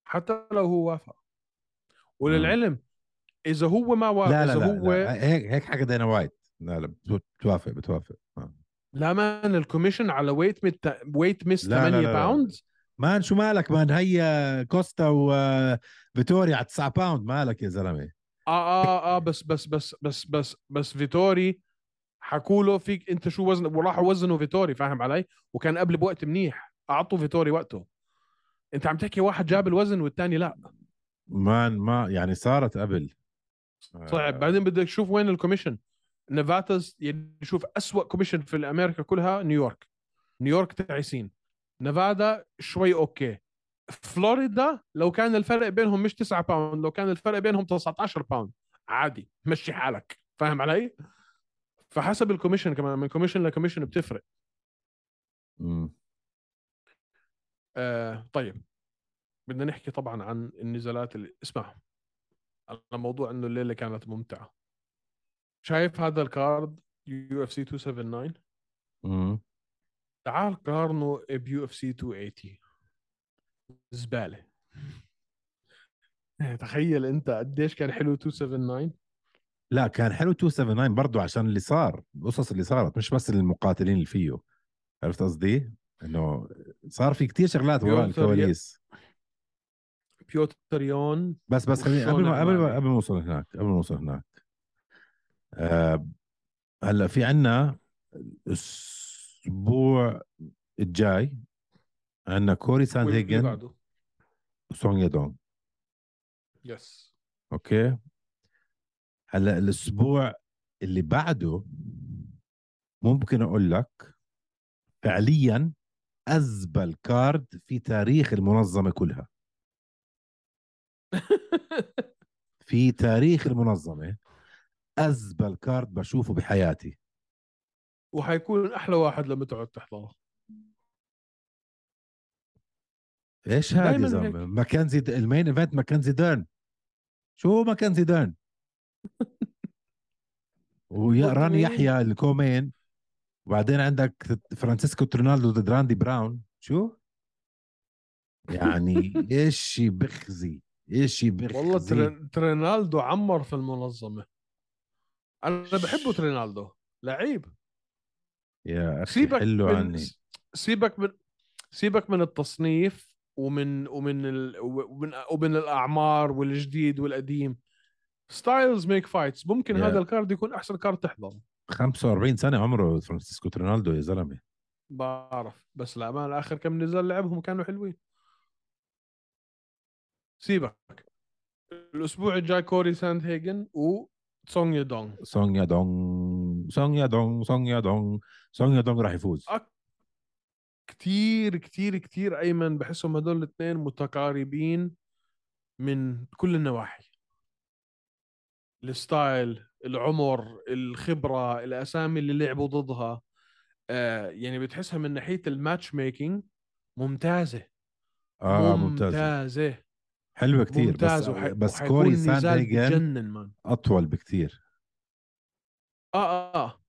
حتى لو هو وافق وللعلم إذا هو ما وافق لا لا إذا لا, هو لا هيك هيك حكى دينا وايت لا لا بت- بتوافق بتوافق آه. لا man ال commission على weight مت... weight لا، لا، 8 لا، لا. pound man شو مالك man؟ هي كوستا وفيتوري على 9 pound مالك يا زلمة؟ آه آه آه بس بس بس بس بس بس فيتوري حكوا له فيك أنت شو وزن وراحوا وزنوا فيتوري فاهم علي؟ وكان قبل بوقت منيح. أعطوا فيتوري وقته. أنت عم تحكي واحد جاب الوزن والثاني لا. مان ما يعني صارت قبل. صعب. بعدين بدك تشوف وين ال commission. نيفادا يعني شوف أسوأ commission في الأمريكا كلها نيويورك. نيويورك تعيسين نيفادا شوي okay. فلوريدا لو كان الفرق بينهم مش 9 pound لو كان الفرق بينهم 19 pound عادي مشي حالك. فاهم علي؟ فحسب ال commission كمان من commission ل commission بتفرق. مم. آه طيب. بدنا نحكي طبعا عن النزالات اللي اسمع على موضوع إنه الليلة كانت ممتعة. شايف هذا ال card؟ UFC 279 مم. تعال قارنه ب UFC 280 زبالة. تخيل أنت قديش كان حلو 279 لا كان حلو 279 برضو عشان اللي صار القصص اللي صارت مش بس المقاتلين اللي فيه. عرفت قصدي؟ إنه صار في كتير شغلات وراء الكواليس. بيوتر يون بس بس خليني قبل ما قبل ما. قبل ما نوصل هناك قبل ما نوصل هناك. آه هلأ في عنا الأسبوع الجاي عندنا كوري واللي هيجن وسونج يدونغ. yes okay. هلأ الأسبوع اللي بعده ممكن أقول لك فعليا أزبل card في تاريخ المنظمة كلها. في تاريخ المنظمة أزبل card بشوفه بحياتي. وحيكون أحلى واحد لما تقعد تحضره. إيش هذا يا زلمة. ماكنزي ال main event ماكنزي ديرن شو ماكنزي ديرن ويا راني؟ يحيى ال co-main. وبعدين عندك فرانسيسكو ترينالدو ضد راندي براون. شو؟ يعني إيش بخزي؟ إيش بخزي؟ والله ترين- ترينالدو عمر في المنظمة. أنا بحبه ترينالدو لعيب. يا أخي سيبك حلو من عني. سيبك من سيبك من التصنيف ومن ومن ال... ومن ومن الأعمار والجديد والقديم. styles make fights ممكن Yeah. هذا ال card يكون أحسن card تحضره. 45 سنة عمره فرانسيسكو ترينالدو يا زلمة. بعرف بس للأمانة آخر كم نزال لعبهم كانوا حلوين. سيبك. الأسبوع الجاي كوري ساند هيجن و سونج يدونغ سونغ يا سونغ يا دونغ سونغ يا دونغ سونغ يا دونغ راح يفوز. كتير كتير كتير أيمن بحسهم هدول الاثنين متقاربين من كل النواحي. ال style العمر الخبرة الأسامي اللي لعبوا ضدها آه يعني بتحسها من ناحية ال matchmaking ممتازة. آه ممتاز ممتازة. حلوة كثير ممتاز بس وحي... بس كوري نزال ساند هيجن بجنن man أطول بكثير آه آه, آه.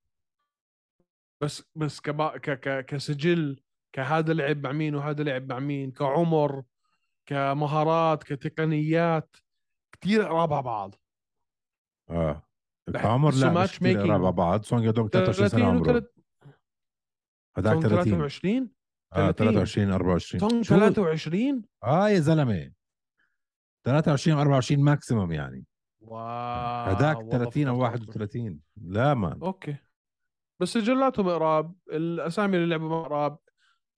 بس بس كبا... ك... ك... كسجل كهذا لعب مع مين وهذا لعب مع مين كعمر كمهارات كتقنيات كتير قراب على بعض. آه. عمر لا مش كثير. على بعض. سونغ يا دونغ 23 سنة 30 عمره. وتلت... هذاك سونج 30 23 آه 30. 23 24 سونج شو؟ 23 آه يا زلمة. 23 24 maximum يعني. wow هذاك والله 30 أو فكرت أكبر. 31 لا man okay. بس سجلاتهم قراب الأسامي اللي لعبوا قراب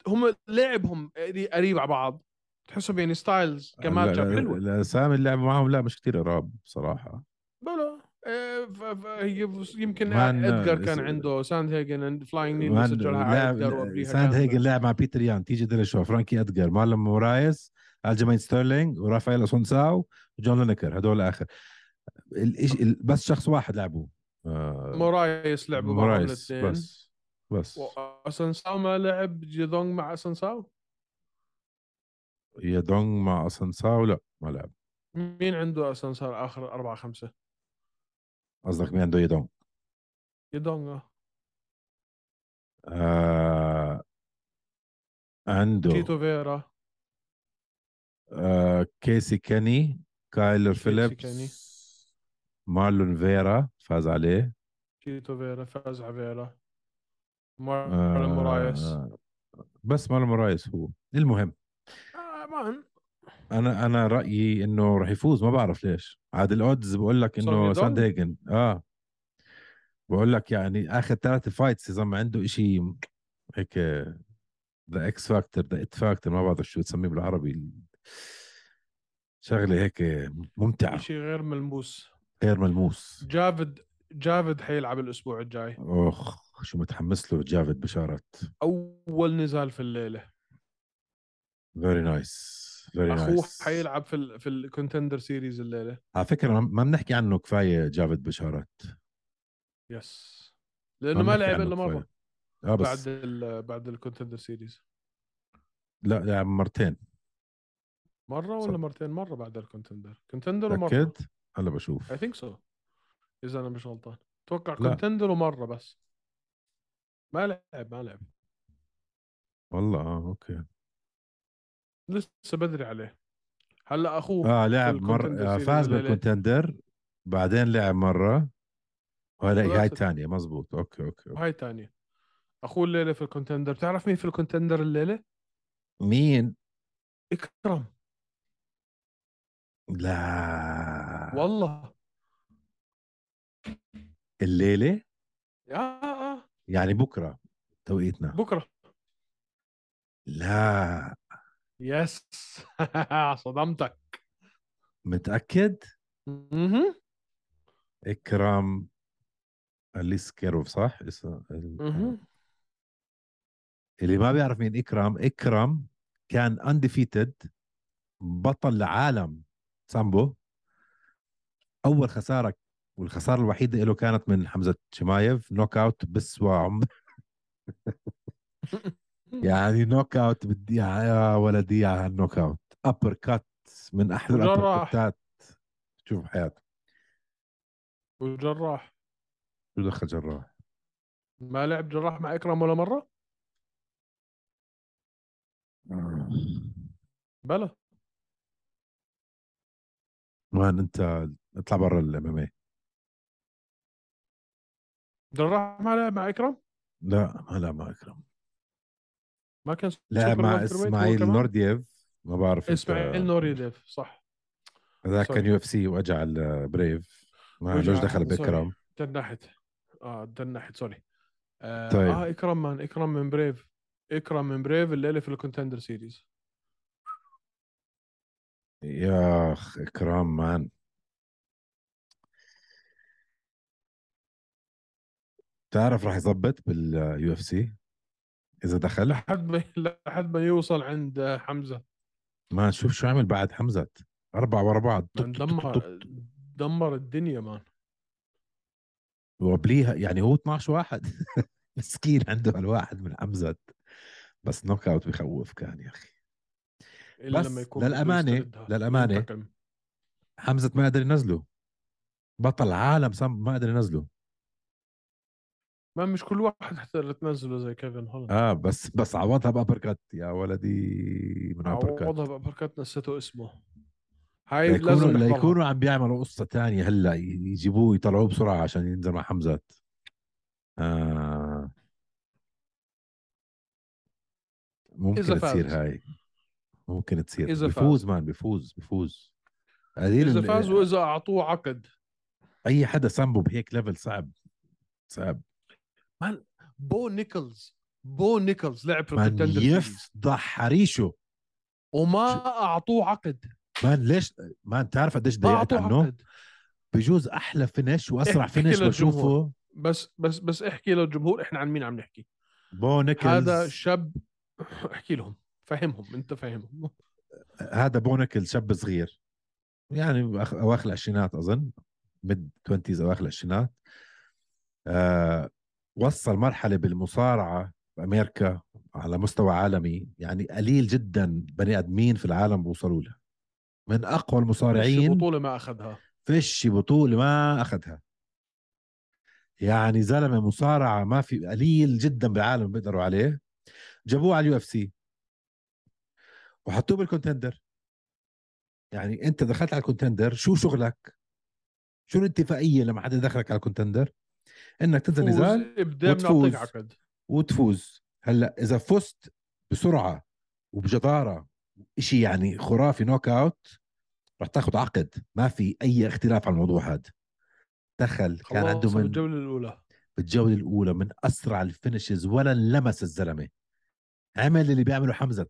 هم لعبهم قريب على بعض. تحسهم يعني styles ك matchup حلوة الأسامي اللي لعبوا معهم لا مش كثير قراب بصراحة. بلا هي يمكن man- ادجار كان عنده ساند هيجن flying knee man سجلها على وقبليها ساند هيجن لعب مع بيتر يان تيجي ديلشو فرانكي ادجر مارلون مورايس الجيمين ستيرلينج ورافائيل اسونساو وجون لينكر هدول آخر. بس شخص واحد لعبوا آه... مورايس لعبوا معهم مورايس الاثنين. بس بس. واسنساو ما لعب جيدونغ مع اسنساو يا دونغ مع اسونساو لا ما لعب. مين عنده اسنساو آخر أربعة خمسة؟ قصدك مين عنده يا دونغ يدونغ آه. آه... عنده. تشيتو فيرا آه... كيسي كيني كايلر. فيليبس مارلون فيرا فاز عليه. تشيتو فيرا فاز على فيرا. مارلون مورايس. آه... بس مارلون مورايس هو. المهم. آه man أنا أنا رأيي إنه راح يفوز ما بعرف ليش. عاد ال odds بقول لك إنه ساندهيجن؟ آه. بقول لك يعني آخر ثلاث fights يا زلمه عنده إشي هيك the X factor the it factor ما بعرف شو تسميه بالعربي. شغلة هيك ممتعة. شيء غير ملموس. غير ملموس. جافد جافد حيلعب الأسبوع الجاي. اخ شو متحمس له جافد بشارت. أول نزال في الليلة. فيري نايس فيري أخوه نايس حيلعب في ال في ال contender series الليلة. على فكرة ما- بنحكي عنه كفاية جافد بشارت. yes لأنه ما لعب إلا مرة. آه بس. بعد ال بعد الكونتندر سيريز لا لعب مرتين. مرة صح. ولا مرتين؟ مرة بعد ال contender contender ومرة. هلا بشوف. I think so إذا أنا مش غلطان. أتوقع. contender ومرة بس. ما لعب ما لعب. والله آه okay. لسه بدري عليه. هلأ أخوه آه لعب ال contender آه فاز. بالكونتندر بعدين لعب مرة. وهلأ هاي خلاص. الثانية مزبوط okay okay, okay. وهاي تانية. أخوه الليلة في ال contender بتعرف مين في ال contender الليلة؟ مين؟ اكرم لا. والله. الليلة؟ آه آه. يعني بكرة توقيتنا. بكرة. لا. يس. صدمتك. متأكد؟ مهم. إكرام أليسكيروف صح؟ اسمه. اللي ما بيعرف مين إكرام إكرام كان undefeated بطل العالم. سامبو. أول خسارة والخسارة الوحيدة له كانت من حمزة شمايف knockout بسوى عمر. يعني knockout بدي يا ولدي على ال knockout uppercut من أحلى ال upper وجراح. cutات شوف حياته. وجراح. شو دخل جراح؟ ما لعب جراح مع اكرم ولا مرة؟ بلا man أنت؟ اطلع برا ال MMA جراح ما لعب مع اكرم لا ما لا ما اكرم ما كان سوبر مع إسماعيل؟ نوردييف ما بعرف إسماعيل نوردييف صح. sorry. كان UFC واجى على Brave ما لوش دخل. باكرم تنحت آه تنحت sorry آه, طيب. آه اكرم man اكرم من Brave اكرم من Brave الليلة في ال contender series. يا اخ إكرام man. تعرف راح يظبط بال UFC؟ إذا دخل؟ لحد ما لحد ما يوصل عند حمزة. ما شوف شو عمل بعد حمزة. أربع ورا بعض. دمر دمر الدنيا man. وقبليها يعني هو 12 واحد. مسكين عنده الواحد من حمزة. بس knockout بخوف كان يا أخي. بس لما يكون للأمانة وينتقم. حمزة ما قدر ينزله. بطل عالم سام ما قدر ينزله. ما مش كل واحد حتقدر تنزله زي كيفن هولاند. آه بس بس عوضها ب uppercut يا ولدي من uppercut عوضها ب uppercut نسيته اسمه. هاي لازم ليكونوا عم بيعملوا قصة تانية هلأ يجيبوه يطلعوه بسرعة عشان ينزل مع حمزه آه. ممكن إذا فاز. تصير هاي. ممكن تصير. إذا بفوز فاز. man بفوز بفوز. قليل إذا فاز وإذا أعطوه عقد. أي حدا سامبو بهيك level صعب صعب. man بو نيكل بو نيكل لعب في ال contender يفضح حريشه وما أعطوه عقد. man ليش؟ man تعرف قديش أعطوه عنه؟ عقد. بجوز أحلى finish وأسرع finish. بشوفه. بس بس بس احكي للجمهور إحنا عن مين عم نحكي؟ بو نيكل. هذا شاب احكي لهم فهمهم انت فهمهم. هذا بو نيكل شاب صغير. يعني أواخر العشرينات أظن mid 20 أواخر العشرينات. آه وصل مرحلة بالمصارعة بامريكا على مستوى عالمي يعني قليل جدا بني آدمين في العالم بوصلوا له من أقوى المصارعين بطولة ما أخذها. فيش بطولة ما أخذها. يعني زلمة مصارعة ما في قليل جدا بالعالم بيقدروا عليه. جابوه على ال UFC. وحطوه بال contender. يعني أنت دخلت على ال contender شو شغلك؟ شو الاتفاقية لما حدا يدخلك على ال contender؟ إنك تنزل نزال وتفوز. عقد. وتفوز. هلأ إذا فزت بسرعة وبجدارة شيء يعني خرافي knockout رح تاخذ عقد. ما في أي اختلاف على الموضوع هذا دخل كان عنده من بالجوله الأولى. بالجولة الأولى من أسرع ال finishes ولا لمس الزلمة. عمل اللي بيعمله حمزة.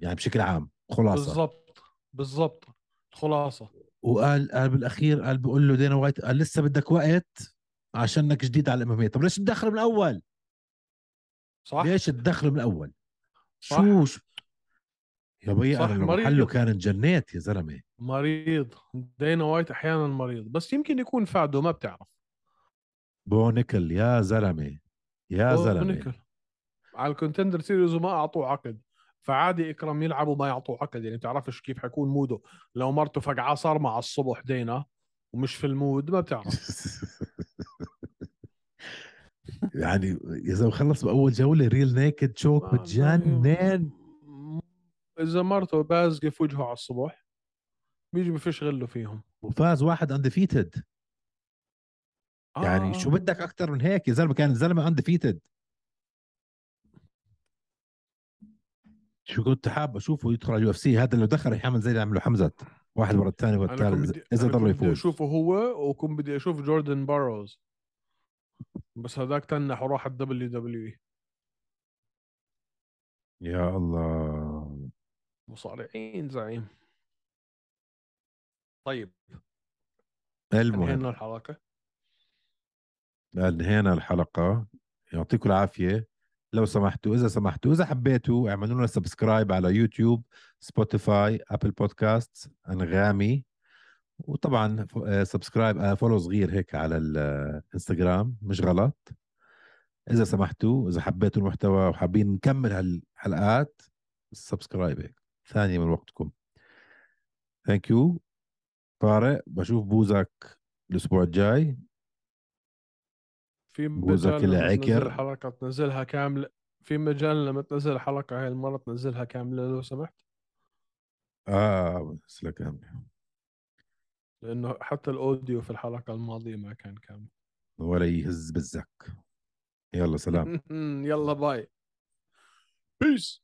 يعني بشكل عام خلاصة. بالضبط. بالضبط. خلاصة. وقال قال بالأخير قال بقول له دانا وايت قال لسه بدك وقت؟ عشانك جديد على ال MMA طب ليش تدخل من الأول؟ صح. ليش تدخل من الأول؟ صح. شو شو يا بي أنا لو. محله كان انجنيت يا زلمة. مريض. دانا وايت أحيانا مريض. بس يمكن يكون فاده ما بتعرف. بو نيكل يا زلمة. يا زلمة. على ال Contender Series وما أعطوه عقد. فعادي اكرم يلعب وما يعطوه عقد. يعني بتعرفش كيف حيكون mood ه. لو مرته فقعه صار مع الصبح دينا ومش في ال mood ما بتعرف. يعني يا زلمة خلص باول جولة rear naked choke بتجنن إذا مرته بازقه في وجهه على الصبح بيجي بفش غله فيهم. وفاز واحد undefeated يعني آه. شو بدك أكثر من هيك يا زلمة؟ كان الزلمة undefeated شو كنت حاب أشوفه يدخل على ال UFC هذا لو دخل رح يعمل زي اللي عمله حمزة. واحد ورا الثاني ورا الثالث. إذا ضل كنت بدي يفوز. أشوفه هو وكنت بدي أشوف جوردن باروز بس هذاك تنح وراح ال WW إي. يا الله. مصارعين زعيم. طيب. المهم. انهينا الحلقة. انهينا الحلقة. يعطيكم العافية. لو سمحتوا إذا سمحتوا إذا حبيتوا اعملوا لنا subscribe على YouTube Spotify Apple Podcast أنغامي. وطبعا آه، subscribe آه، follow صغير هيك على الانستغرام مش غلط. إذا سمحتوا إذا حبيتوا المحتوى وحابين نكمل هالحلقات subscribe هيك. ثانية من وقتكم. thank you طارق بشوف بوزك الأسبوع الجاي. في بوزك مجال لما العكر. الحلقة تنزلها كاملة في مجال لما تنزل الحلقة هاي المرة تنزلها كاملة لو سمحت؟ آه بس لك لأنه حتى ال audio في الحلقة الماضية ما كان كامل. ولا يهز بالزك. يلا سلام. يلا باي. بيس